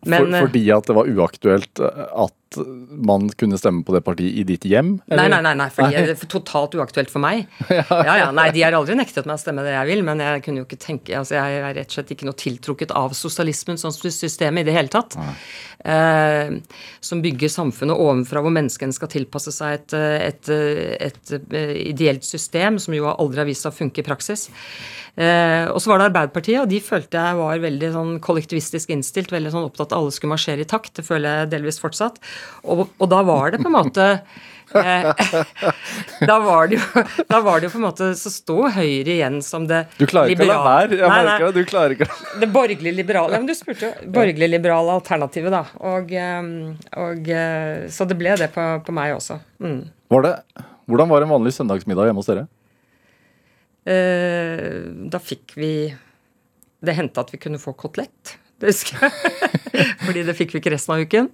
Men, for, fordi at det var uaktuelt eh, at man kunne stemme på det partiet i ditt hjem? Nei, eller? nei, nei, nei, fordi det er totalt uaktuelt for meg. Ja, ja, nei, De har aldri nektet meg å stemme det jeg vil, men jeg kunne jo ikke tenke, altså jeg er rett og slett ikke noe tiltrukket av sosialismen som system i det hele tatt. Eh, som bygger samfunnet ovenfra, hvor menneskene skal tilpasse seg et, et, et, eh, et, eh, ideelt system, som jo aldri har vist seg å funke i praksis. Eh, og så var det Arbeiderpartiet, og de følte jeg var veldig sånn kollektivistisk innstilt, veldig sånn opptatt av at alle skulle marsjere i takt. Det føler jeg delvis fortsatt. Og, og da var det på en måte eh, da, var det jo, da var det jo på en måte Så sto Høyre igjen som det Du klarer ikke å la være. Jeg Nei, nei. merker det. Du klarer ikke det borgerlig liberale men Du spurte jo. Borgerlig liberale alternativet, da. Og, eh, og, eh, så det ble det på, på meg også. Mm. var det, Hvordan var en vanlig søndagsmiddag hjemme hos dere? Da fikk vi Det hendte at vi kunne få kotelett. Husker jeg. Fordi det fikk vi ikke resten av uken.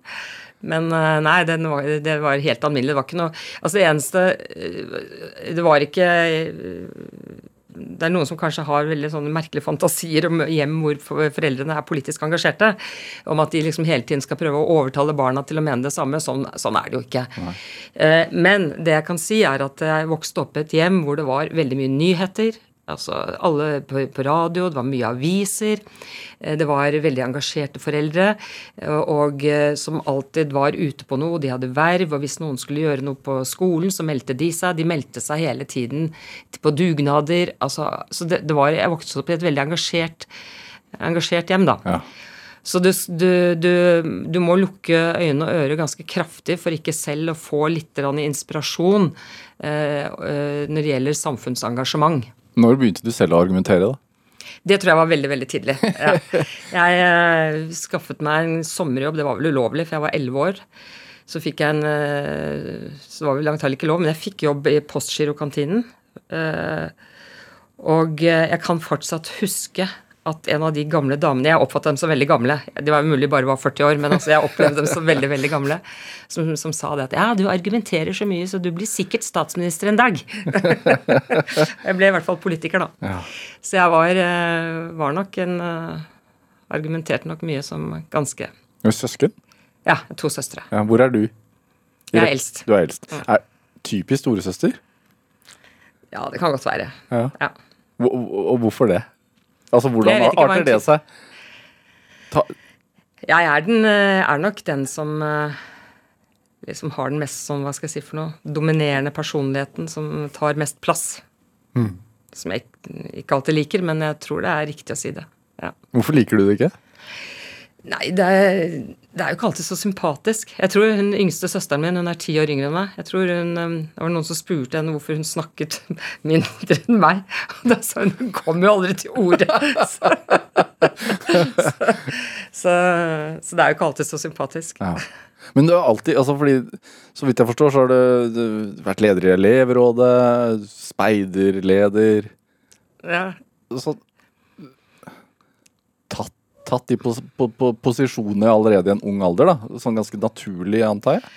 Men eh, nei, var, det var helt alminnelig. Det var ikke noe Altså, det eneste eh, Det var ikke eh, det er noen som kanskje har veldig sånne merkelige fantasier om hjem hvor foreldrene er politisk engasjerte. Om at de liksom hele tiden skal prøve å overtale barna til å mene det samme. Sånn, sånn er det jo ikke. Nei. Men det jeg kan si, er at jeg vokste opp i et hjem hvor det var veldig mye nyheter. Altså alle på, på radio, det var mye aviser. eh, Det var veldig engasjerte foreldre og, og eh, som alltid var ute på noe. De hadde verv, og hvis noen skulle gjøre noe på skolen, så meldte de seg. De meldte seg hele tiden på dugnader. Altså, så det, det var, jeg vokste opp i et veldig engasjert, engasjert hjem, da. Ja. Så du, du, du, du må lukke øyne og ører ganske kraftig for ikke selv å få litt inspirasjon eh, eh, når det gjelder samfunnsengasjement. Når begynte du selv å argumentere, da? Det tror jeg var veldig, veldig tidlig. Ja. Jeg eh, skaffet meg en sommerjobb, det var vel ulovlig, for jeg var elleve år. Så fikk jeg en eh, Så det var vel langt ikke lov, men jeg fikk jobb i Postgirokantinen. Eh, og jeg kan fortsatt huske at en av de gamle damene Jeg oppfattet dem som veldig gamle. De var mulig bare var 40 år, men altså jeg opplevde dem som veldig veldig gamle. Som, som sa det at ja, du argumenterer så mye, så du blir sikkert statsminister en dag. jeg ble i hvert fall politiker, da. Ja. Så jeg var, eh, var nok en eh, Argumenterte nok mye som ganske søsken? Ja, to søstre. Ja, hvor er du? Jeg er eldst. Du er eldst. Er typisk storesøster? Ja, det kan godt være. Ja. Ja. Hvor- Og hvorfor det? Altså, hvordan arter det seg? Ta, Jeg er, den, eh, er nok den som eh, liksom har den mest som, hva skal jeg si for noe, dominerende personligheten, som tar mest plass. Som jeg ikke alltid liker, men jeg tror det er riktig å si det. Ja. hvorfor liker du det ikke? Nei, det er, det er jo ikke alltid så sympatisk. Jeg tror hun yngste søsteren min, hun er ti år yngre enn meg. Jeg tror hun, eh, Det var noen som spurte henne hvorfor hun snakket mindre enn meg. Og da sa hun hun kom jo aldri til orde. Så, så, så, så det er jo ikke alltid så sympatisk. Ja. Men du har alltid, altså fordi, så vidt jeg forstår, så har du, du vært leder i elevrådet, speiderleder Ja. så, tatt, de pos, po, po, posisjonene allerede i en ung alder, da? Sånn ganske naturlig, antar jeg?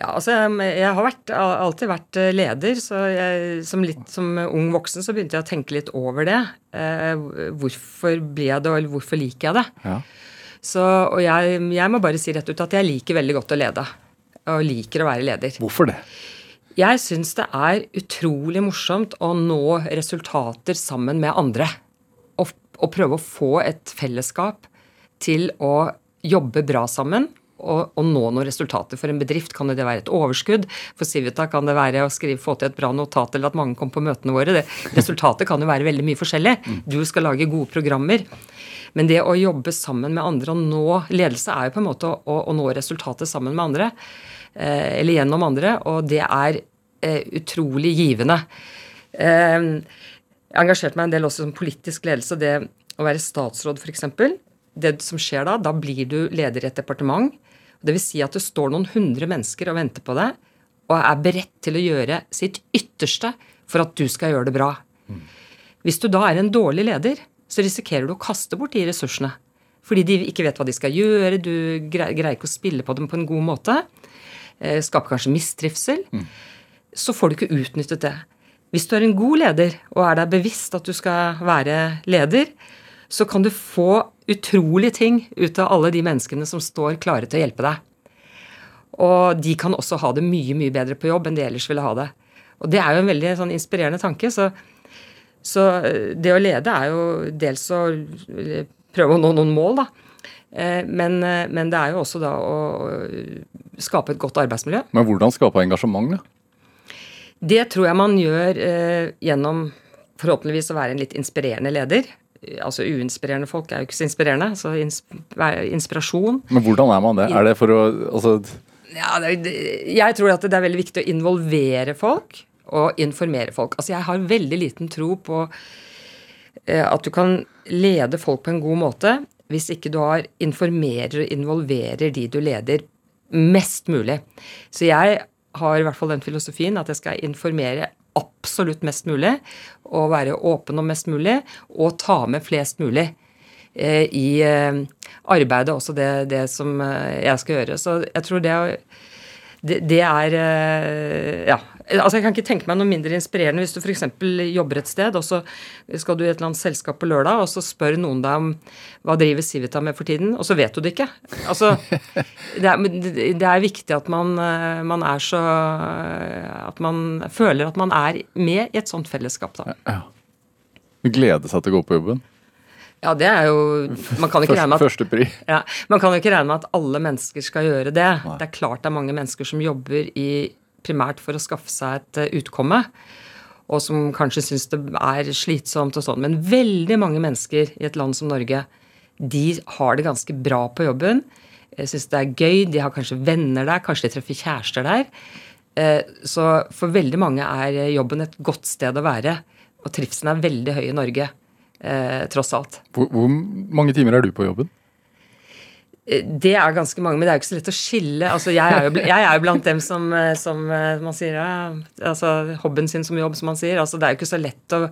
Ja, altså jeg, jeg har vært, alltid vært eh, leder, så jeg, som, litt, som ung voksen så begynte jeg å tenke litt over det. Eh, hvorfor blir jeg det, eller hvorfor liker jeg det? Ja. Så, og jeg, jeg må bare si rett ut at jeg liker veldig godt å lede. Og liker å være leder. Hvorfor det? Jeg syns det er utrolig morsomt å nå resultater sammen med andre. Og, og prøve å få et fellesskap til å jobbe bra sammen. Og, nå noen resultater. For en bedrift kan det være et overskudd. For Civita kan det være å skrive, få til et bra notat eller at mange kommer på møtene våre. Det, resultatet kan jo være veldig mye forskjellig. Du skal lage gode programmer. Men det å jobbe sammen med andre og nå ledelse er jo på en måte å, å, nå resultatet sammen med andre. Eh, eller gjennom andre. Og det er eh, utrolig givende. Eh, jeg har engasjert meg en del også som politisk ledelse. Det å være statsråd, f.eks. Det som skjer da, da blir du leder i et departement. Det vil si at det står noen hundre mennesker og venter på deg, og er beredt til å gjøre sitt ytterste for at du skal gjøre det bra. Hvis du da er en dårlig leder, så risikerer du å kaste bort de ressursene. Fordi de ikke vet hva de skal gjøre, du greier, ikke å spille på dem på en god måte. Eh, skaper kanskje mistrivsel. Så får du ikke utnyttet det. Hvis du er en god leder og er deg bevisst at du skal være leder, så kan du få utrolige ting ut av alle de menneskene som står klare til å hjelpe deg. Og de kan også ha det mye, mye bedre på jobb enn de ellers ville ha det. Og det er jo en veldig sånn inspirerende tanke. Så, så det å lede er jo dels å prøve å nå noen mål, da. Eh, Men, eh, men det er jo også da å skape et godt arbeidsmiljø. Men hvordan skape engasjement, da? Det tror jeg man gjør eh, gjennom forhåpentligvis å være en litt inspirerende leder. Altså uinspirerende folk er jo ikke så inspirerende. Så inspirasjon Men hvordan er man det? Er det for å altså, ja, det, det- Jeg tror at det er veldig viktig å involvere folk og informere folk. Altså Jeg har veldig liten tro på eh, at du kan lede folk på en god måte hvis ikke du har informerer og involverer de du leder, mest mulig. Så jeg har i hvert fall den filosofien at jeg skal informere absolutt mest mulig, og være åpen om mest mulig, og ta med flest mulig eh, i eh, arbeidet, også det, det som eh, jeg skal gjøre. Så jeg tror det, det, det er eh, Ja. Altså Jeg kan ikke tenke meg noe mindre inspirerende hvis du f.eks. jobber et sted, og så skal du i et eller annet selskap på lørdag, og så spør noen deg om hva driver Civita med for tiden, og så vet du det ikke. Altså, det er, det er viktig at man, eh, man er så At man føler at man er med i et sånt fellesskap, da. glede seg til å gå på jobben? Ja, det er jo Man kan ikke regne med at. Ja, Man kan jo ikke regne med at alle mennesker skal gjøre det. Det er klart det er mange mennesker som jobber i, primært for å skaffe seg et eh, utkomme, og som kanskje syns det er slitsomt og sånn. Men veldig mange mennesker i et land som Norge, de har det ganske bra på jobben. Syns det er gøy, de har kanskje venner der, kanskje de treffer kjærester der. Eh, Så for veldig mange er jobben et godt sted å være, og trivselen er veldig høy i Norge. eh, tross alt. Hvor, hvor mange timer er du på jobben? Eh, Det er ganske mange, men det er jo ikke så lett å skille. Altså, jeg, er jo, jeg er jo blant dem som, eh, som eh, man sier ja, altså, Hobbyen sin som jobb, som man sier. Altså, det er jo ikke så lett å,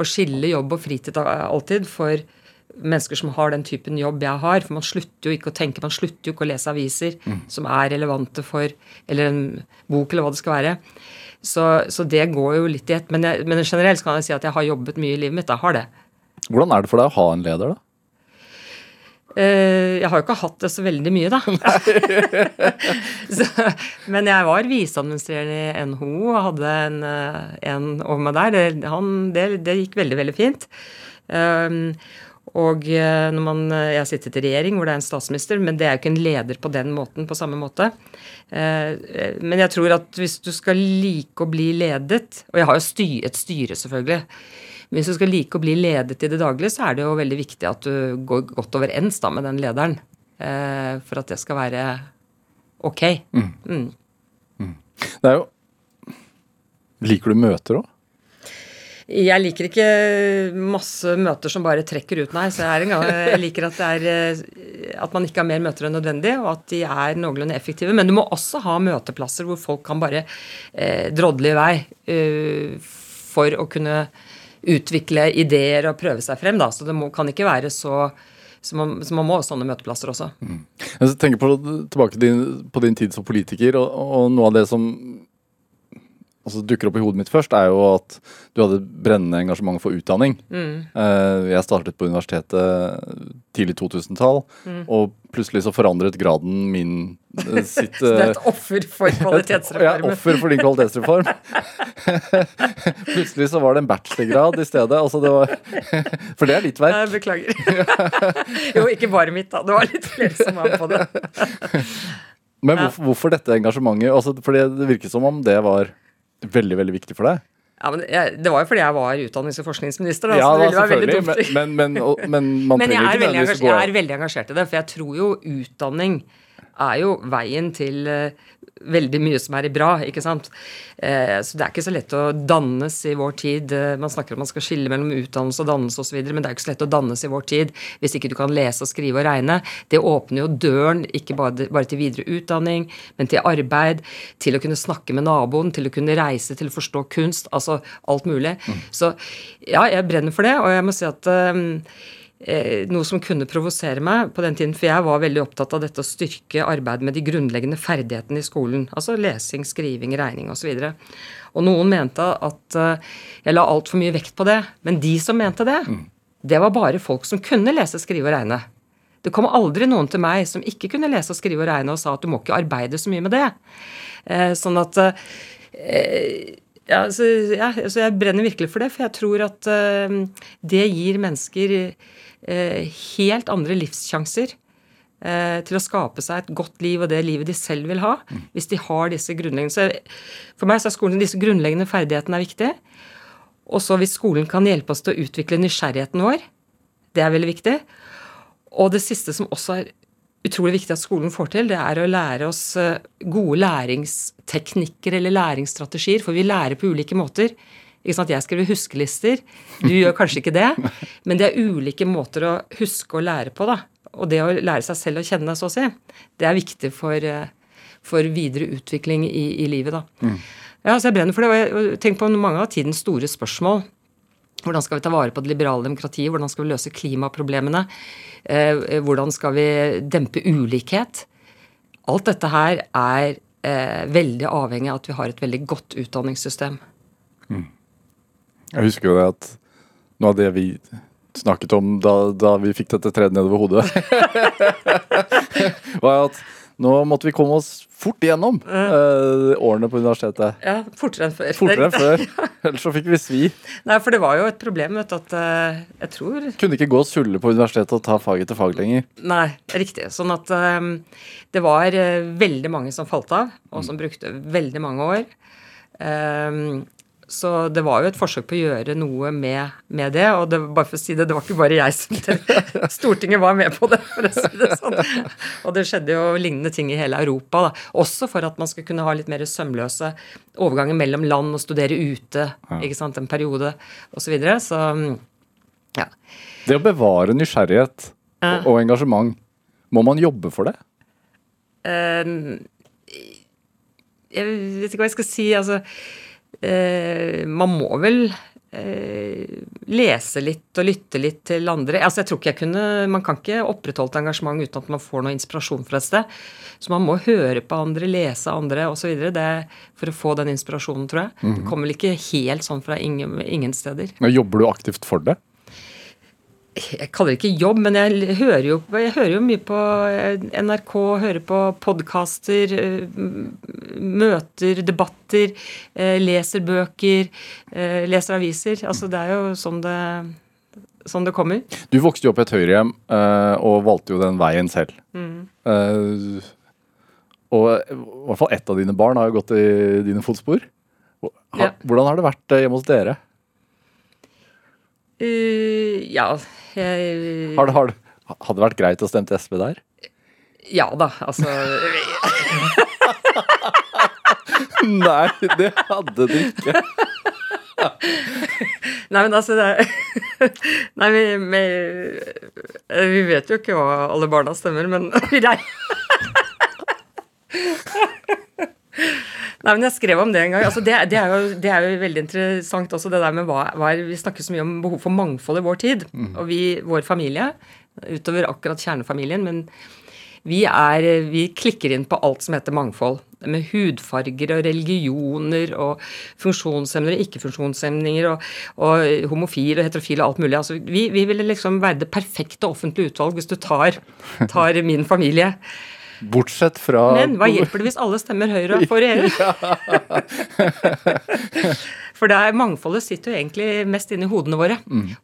å skille jobb og fritid alltid for mennesker som har den typen jobb jeg har. For man slutter jo ikke å tenke, man slutter jo ikke å lese aviser som er relevante for Eller en bok, eller hva det skal være. Så, så det går jo litt i ett. Men, jeg, men generelt kan jeg si at jeg har jobbet mye i livet mitt. Jeg har det. Hvordan er det for deg å ha en leder, da? Eh, jeg har jo ikke hatt det så veldig mye, da. så, men jeg var viseadministrerende i NHO og hadde en, eh, en over meg der. Det, han, det, det gikk veldig, veldig fint. Um, og eh, når man, eh, Jeg har sittet i regjering hvor det er en statsminister, men det er jo ikke en leder på den måten, på samme måte. Eh, Men jeg tror at hvis du skal like å bli ledet Og jeg har jo et styre, selvfølgelig. Men hvis du skal like å bli ledet i det daglige, så er det jo veldig viktig at du går godt overens da med den lederen. For at det skal være ok. Det er jo Liker du møter òg? Jeg liker ikke masse møter som bare trekker ut, nei. Så jeg, er liker at, er, eh, at man ikke har mer møter enn nødvendig, og at de er noenlunde effektive. Men du må også ha møteplasser hvor folk kan bare eh, drodle i vei eh, for å kunne utvikle ideer og prøve seg frem. Da. Så det må, kan ikke være så så man, så man må ha sånne møteplasser også. Jeg tenker på, tilbake din, på din tid som politiker, og, og noe av det som altså, dukker opp i hodet mitt først, er jo at du hadde brennende engasjement for utdanning. Eh, jeg startet på universitetet tidlig 2000-tall, og plutselig så forandret graden min eh, sitt Så det er eh, et offer for kvalitetsreformen? Ja, offer for din kvalitetsreform. Plutselig så var det en bachelorgrad i stedet. Altså det var, for det er litt verk. Jeg beklager. jo, ikke bare mitt, da. Det var litt flere som var på det. Men hvorfor, hvorfor dette engasjementet? Altså, fordi det virket som om det var veldig, veldig viktig for deg. Ja, men jeg, Det var jo fordi jeg var utdannings- og forskningsminister. Da, Ja, så det da, ville være veldig dumt. men, men, men, og- men man Men jeg er, veldig jeg er veldig engasjert i det, for jeg tror jo utdanning er jo veien til eh, veldig mye som er i bra, ikke sant. Eh, så det er ikke så lett å dannes i vår tid. Eh, man snakker om man skal skille mellom utdannelse og dannelse osv., men det er jo ikke så lett å dannes i vår tid hvis ikke du kan lese og skrive og regne. Det åpner jo døren ikke bare, bare til videre utdanning, men til arbeid, til å kunne snakke med naboen, til å kunne reise, til å forstå kunst, altså alt mulig. Så ja, jeg brenner for det, og jeg må si at noe som kunne provosere meg på den tiden, for jeg var veldig opptatt av dette å styrke arbeidet med de grunnleggende ferdighetene i skolen. Altså lesing, skriving, regning osv. Og, og noen mente at eh, jeg la altfor mye vekt på det. Men de som mente det, det var bare folk som kunne lese, skrive og regne. Det kom aldri noen til meg som ikke kunne lese skrive og regne, og sa at du må ikke arbeide så mye med det. Eh, sånn at eh, ja, så, ja, så jeg brenner virkelig for det, for jeg tror at eh, det gir mennesker eh, helt andre livssjanser eh, til å skape seg et godt liv og det livet de selv vil ha, hvis de har disse grunnleggende så For meg så er skolen disse grunnleggende ferdighetene er viktige. Og så hvis skolen kan hjelpe oss til å utvikle nysgjerrigheten vår, det er veldig viktig. Og det siste som også er utrolig viktig at skolen får til, det er å lære oss eh, gode læringsteknikker eller læringsstrategier, for vi lærer på ulike måter. Ikke sant? Jeg skriver huskelister, du gjør kanskje ikke det, men det er ulike måter å huske og lære på, da. Og det å lære seg selv å kjenne, så å si, det er viktig for, eh, for videre utvikling i, i livet, da. Ja, så jeg brenner for det, og jeg og tenk på mange av tidens store spørsmål. Hvordan skal vi ta vare på det liberale demokratiet? Hvordan skal vi løse klimaproblemene? Eh, hvordan skal vi dempe ulikhet? Alt dette her er eh, veldig avhengig av at vi har et veldig godt utdanningssystem. Jeg husker jo det at noe av det vi snakket om da, da vi fikk dette tredd nedover hodet, var at nå måtte vi komme oss fort igjennom uh, årene på universitetet. Ja, Fortere enn før. Fortere enn før. Ellers så fikk vi svi. Nei, for det var jo et problem, vet du, at uh, jeg tror Kunne ikke gå og sulle på universitetet og ta fag etter fag lenger. Nei, riktig. Sånn at um, det var uh, veldig mange som falt av, og som brukte veldig mange år. Eh, så det var jo et forsøk på å gjøre noe med, med det. Og det, bare for å si det, det var ikke bare jeg som det, Stortinget var med på det, for å si det sånn. Og det skjedde jo lignende ting i hele Europa. Da. Også for at man skulle kunne ha litt mer sømløse overganger mellom land og studere ute ikke sant, en periode osv. Så, videre. så Ja. Det å bevare nysgjerrighet Ja. og, og engasjement, må man jobbe for det? Uh, jeg vet ikke hva jeg skal si. Altså, eh, man må vel eh, lese litt og lytte litt til andre. Altså, jeg tror ikke jeg kunne, Man kan ikke opprettholde et engasjement uten at man får noe inspirasjon fra et sted. Så man må høre på andre, lese andre osv. for å få den inspirasjonen, tror jeg. Det kommer vel ikke helt sånn fra ingen, ingen steder. Men Jobber du aktivt for det? Jeg kaller det ikke jobb, men jeg hører jo, jeg hører jo mye på eh, NRK, hører på podkaster, møter, debatter, eh, leser bøker, eh, leser aviser. Altså det er jo sånn det, sånn det kommer. Du vokste jo opp i et høyrehjem eh, og valgte jo den veien selv. Mm. og i hvert fall ett av dine barn har jo gått i dine fotspor. Hvordan har det vært eh, hjemme hos dere? Uh, ja, jeg Har har hadde det vært greit å stemme SV der? Ja da, altså Nei, det hadde det ikke. Nei, men altså det Nei, vi, vi, vi vet jo ikke hva alle barna stemmer, men vi rei- Nei, men jeg skrev om det en gang. Altså, det, det, er jo, det er jo veldig interessant også, det der med hva, hva er Vi snakker så mye om behov for mangfold i vår tid. Og vi, vår familie, utover akkurat kjernefamilien, men vi, er, vi klikker inn på alt som heter mangfold. Med hudfarger og religioner og funksjonshemmede og ikke-funksjonshemninger og, og homofile og heterofile og alt mulig. Altså, vi, vi ville liksom være det perfekte offentlige utvalg hvis du tar, tar min familie. Bortsett fra Men hva hjelper det hvis alle stemmer Høyre for EU? For det er, mangfoldet sitter jo egentlig mest inni hodene våre,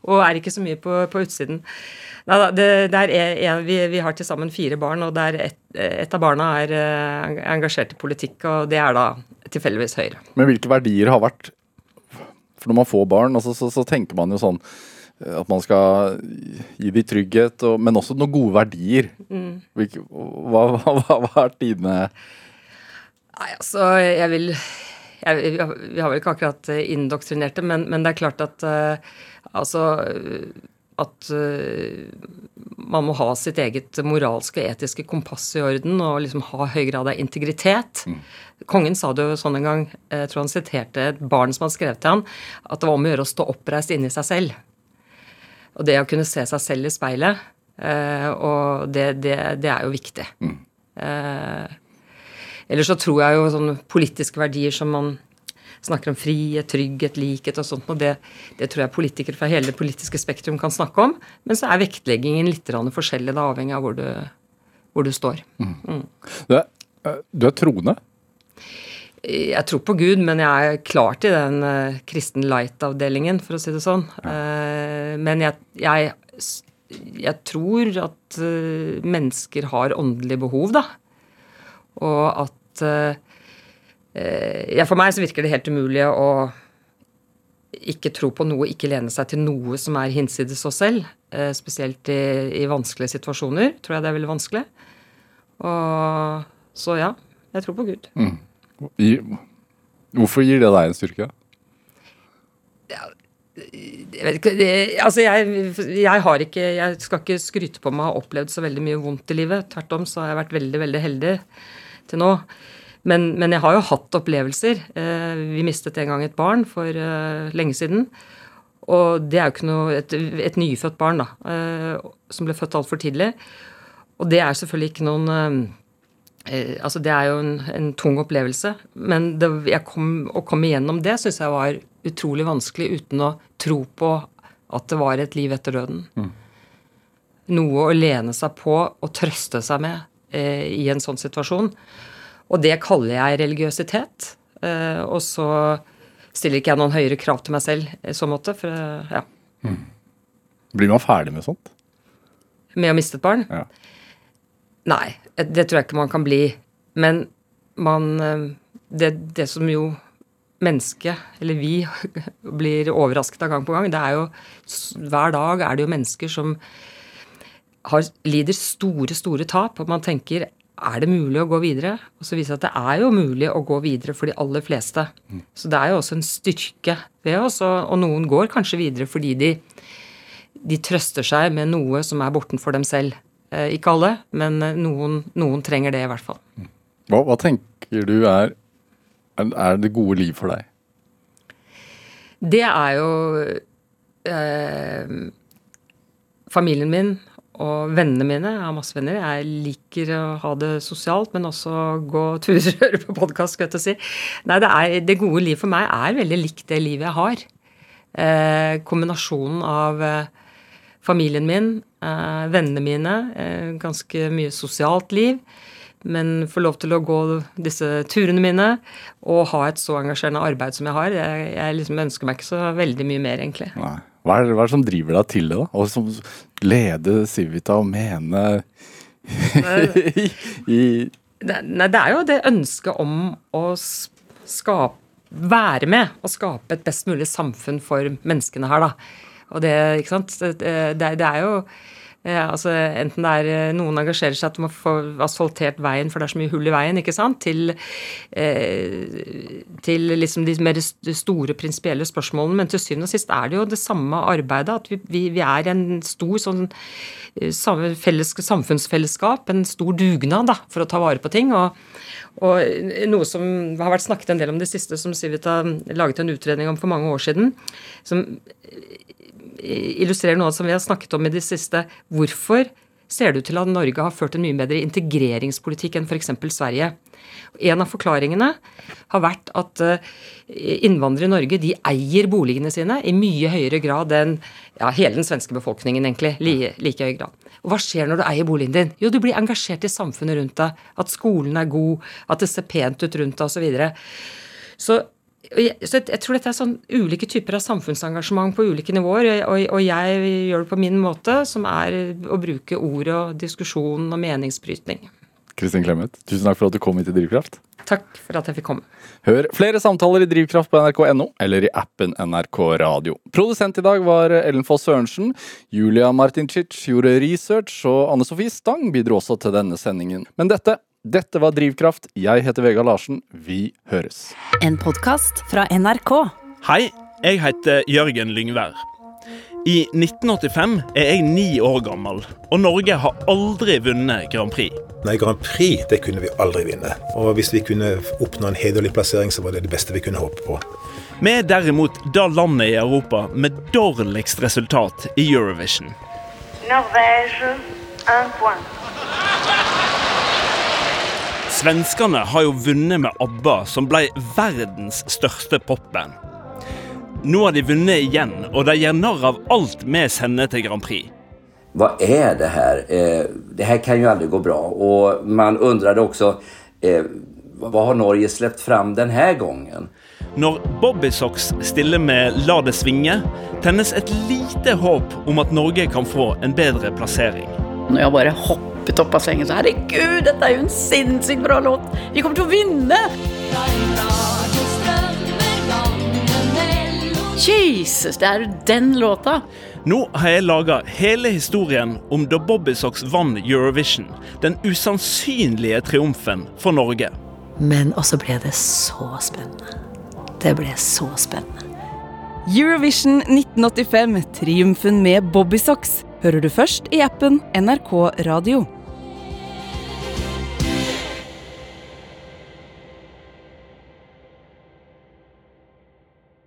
og er ikke så mye på, på utsiden. Nei, det, det er en, vi, vi har til sammen fire barn, og der et, et av barna er eh, engasjert i politikk, og det er da tilfeldigvis Høyre. Men hvilke verdier har vært For når man får barn, altså, så, så tenker man jo sånn at man skal gi dem trygghet, og, men også noen gode verdier. Hvilke, hva, hva, hva har vært dine Nei, altså, jeg vil jeg, vi har- vel ikke akkurat eh, indoktrinert det, men, men det er klart at uh, altså eh, at uh, man må ha sitt eget moralske og etiske kompass i orden og liksom ha høy grad av integritet. Kongen sa det jo sånn en gang, eh, jeg tror han siterte et barn som hadde skrevet til han, at det var om å gjøre å stå oppreist inni seg selv. Og det å kunne se seg selv i speilet, eh, og det, det, det er jo viktig. Eh, Ellers så tror jeg jo sånne politiske verdier som man snakker om frihet, trygghet, likhet og sånt, og det, det tror jeg politikere fra hele det politiske spektrum kan snakke om. Men så er vektleggingen litt forskjellig, da, avhengig av hvor du, hvor du står. Du er, eh, du er troende. Jeg tror på Gud, men jeg er klart i den uh, kristen light-avdelingen, for å si det sånn. Uh, men jeg, jeg, jeg tror at uh, mennesker har åndelige behov, da. Og at ja, For meg så virker det helt umulig å ikke tro på noe, ikke lene seg til noe som er hinsides oss selv. spesielt i, i vanskelige situasjoner tror jeg det er veldig vanskelig. Og så ja, jeg tror på Gud. I, hvorfor gir det deg en styrke? Jeg vet ikke, det, altså jeg, jeg har ikke Jeg skal ikke skryte på meg å ha opplevd så veldig mye vondt i livet. Tvert om så har jeg vært veldig, veldig heldig til nå. Men, men jeg har jo hatt opplevelser. Eh, vi mistet en gang et barn for eh, lenge siden. Og det er jo ikke noe Et, et nyfødt barn, da, eh, som ble født altfor tidlig. Og det er selvfølgelig ikke noen eh, eh, Altså, det er jo en, en tung opplevelse. Men det, jeg kom, å komme igjennom det syns jeg var utrolig vanskelig uten å tro på at det var et liv etter døden. Noe å lene seg på og trøste seg med eh, i en sånn situasjon. Og det kaller jeg religiøsitet. Eh, og så stiller ikke jeg noen høyere krav til meg selv i så måte. For, ja. Mm. Blir man ferdig med sånt? med å miste et barn. Ja. Nei, det tror jeg ikke man kan bli. Men man eh, Det, det som jo mennesket, eller vi, blir overrasket av gang på gang, det er jo Hver dag er det jo mennesker som har, lider store, store tap, og man tenker er det mulig å gå videre? Og så viser det at det er jo mulig å gå videre for de aller fleste. Så det er jo også en styrke ved oss, og, og noen går kanskje videre fordi de de trøster seg med noe som er bortenfor dem selv. Eh, ikke alle, men eh, noen, noen trenger det i hvert fall. Hva, hva tenker du er, er, det gode liv for deg? Det er jo eh, familien min og vennene mine. Jeg har masse venner. Jeg liker å ha det sosialt, men også gå turer og høre på podkast, skal jeg til å si. Nei, det, er, det gode liv for meg er veldig likt det livet jeg har. Eh, kombinasjonen av eh, familien min, vennene mine, eh, ganske mye sosialt liv. Men få lov til å gå disse turene mine og ha et så engasjerende arbeid som jeg har. Jeg, jeg liksom ønsker meg ikke så veldig mye mer, egentlig. Nei. Hva er, hva er det som driver deg til det, da? Å som lede Civita og mene i det, nei, det er jo det ønsket om å skape Være med og skape et best mulig samfunn for menneskene her, da. Og det, ikke sant. Det, det, er jo eh, altså Enten det er eh, noen engasjerer seg at man får asfaltert veien, for det er så mye hull i veien, ikke sant, til, eh, til liksom de mer store prinsipielle spørsmålene. Men til syvende og sist er det jo det samme arbeidet. At vi, vi, vi er en stor sånn felles, samfunnsfellesskap, en stor dugnad da, for å ta vare på ting. og og noe som har vært snakket en del om det siste, som Civita laget en utredning om for mange år siden, som illustrerer noe som vi har snakket om i det siste. Hvorfor ser det ut til at Norge har ført en mye bedre integreringspolitikk enn f.eks. Sverige? En av forklaringene har vært at eh, innvandrere i Norge de eier boligene sine i mye høyere grad enn ja, hele den svenske befolkningen, egentlig. Like, like høy grad. Og hva skjer når du eier boligen din? Jo, du blir engasjert i samfunnet rundt deg. At skolen er god, at det ser pent ut rundt deg, osv. Så, videre. jeg, så jeg, tror dette er sånn ulike typer av samfunnsengasjement på ulike nivåer. Og, og jeg gjør det på min måte, som er å bruke ord og diskusjon og meningsbrytning. Kristin Clemet, tusen takk for at du kom hit til Drivkraft. Takk for at jeg fikk komme. Hør flere samtaler i Drivkraft på nrk.no eller i appen NRK Radio. Produsent i dag var Ellen Foss Sørensen. Julia Martincic gjorde research, og Anne Sofie Stang bidro også til denne sendingen. Men dette, dette var Drivkraft. Jeg heter Vegard Larsen. Vi høres. En podkast fra NRK. Hei, jeg heter Jørgen Lyngvær. I 1985 er jeg ni år gammel, og Norge har aldri vunnet Grand Prix. Nei, Grand Prix det kunne vi aldri vinne. Og hvis vi kunne oppnå en hederlig plassering, så var det det beste vi kunne håpe på. Vi er derimot da landet i Europa med dårligst resultat i Eurovision. Norvège, un point. Svenskene har jo vunnet med ABBA, som ble verdens største popband. Nå har de vunnet igjen, og de gjør narr av alt vi sender til Grand Prix. Hva er det her? Eh, det her kan jo aldri gå bra. Og man undrer også, eh, Hva har Norge sluppet fram denne gangen? Når Bobbysocks stiller med La det svinge, tennes et lite håp om at Norge kan få en bedre plassering. Når jeg bare hoppet opp av sengen så Herregud, dette er jo en sinnssykt bra låt! Vi kommer til å vinne! Jesus, det er jo den låta! Nå har jeg laga hele historien om da Bobbysocks vant Eurovision. Den usannsynlige triumfen for Norge. Men også ble det så spennende. Det ble så spennende. Eurovision 1985, triumfen med Bobbysocks, hører du først i appen NRK Radio.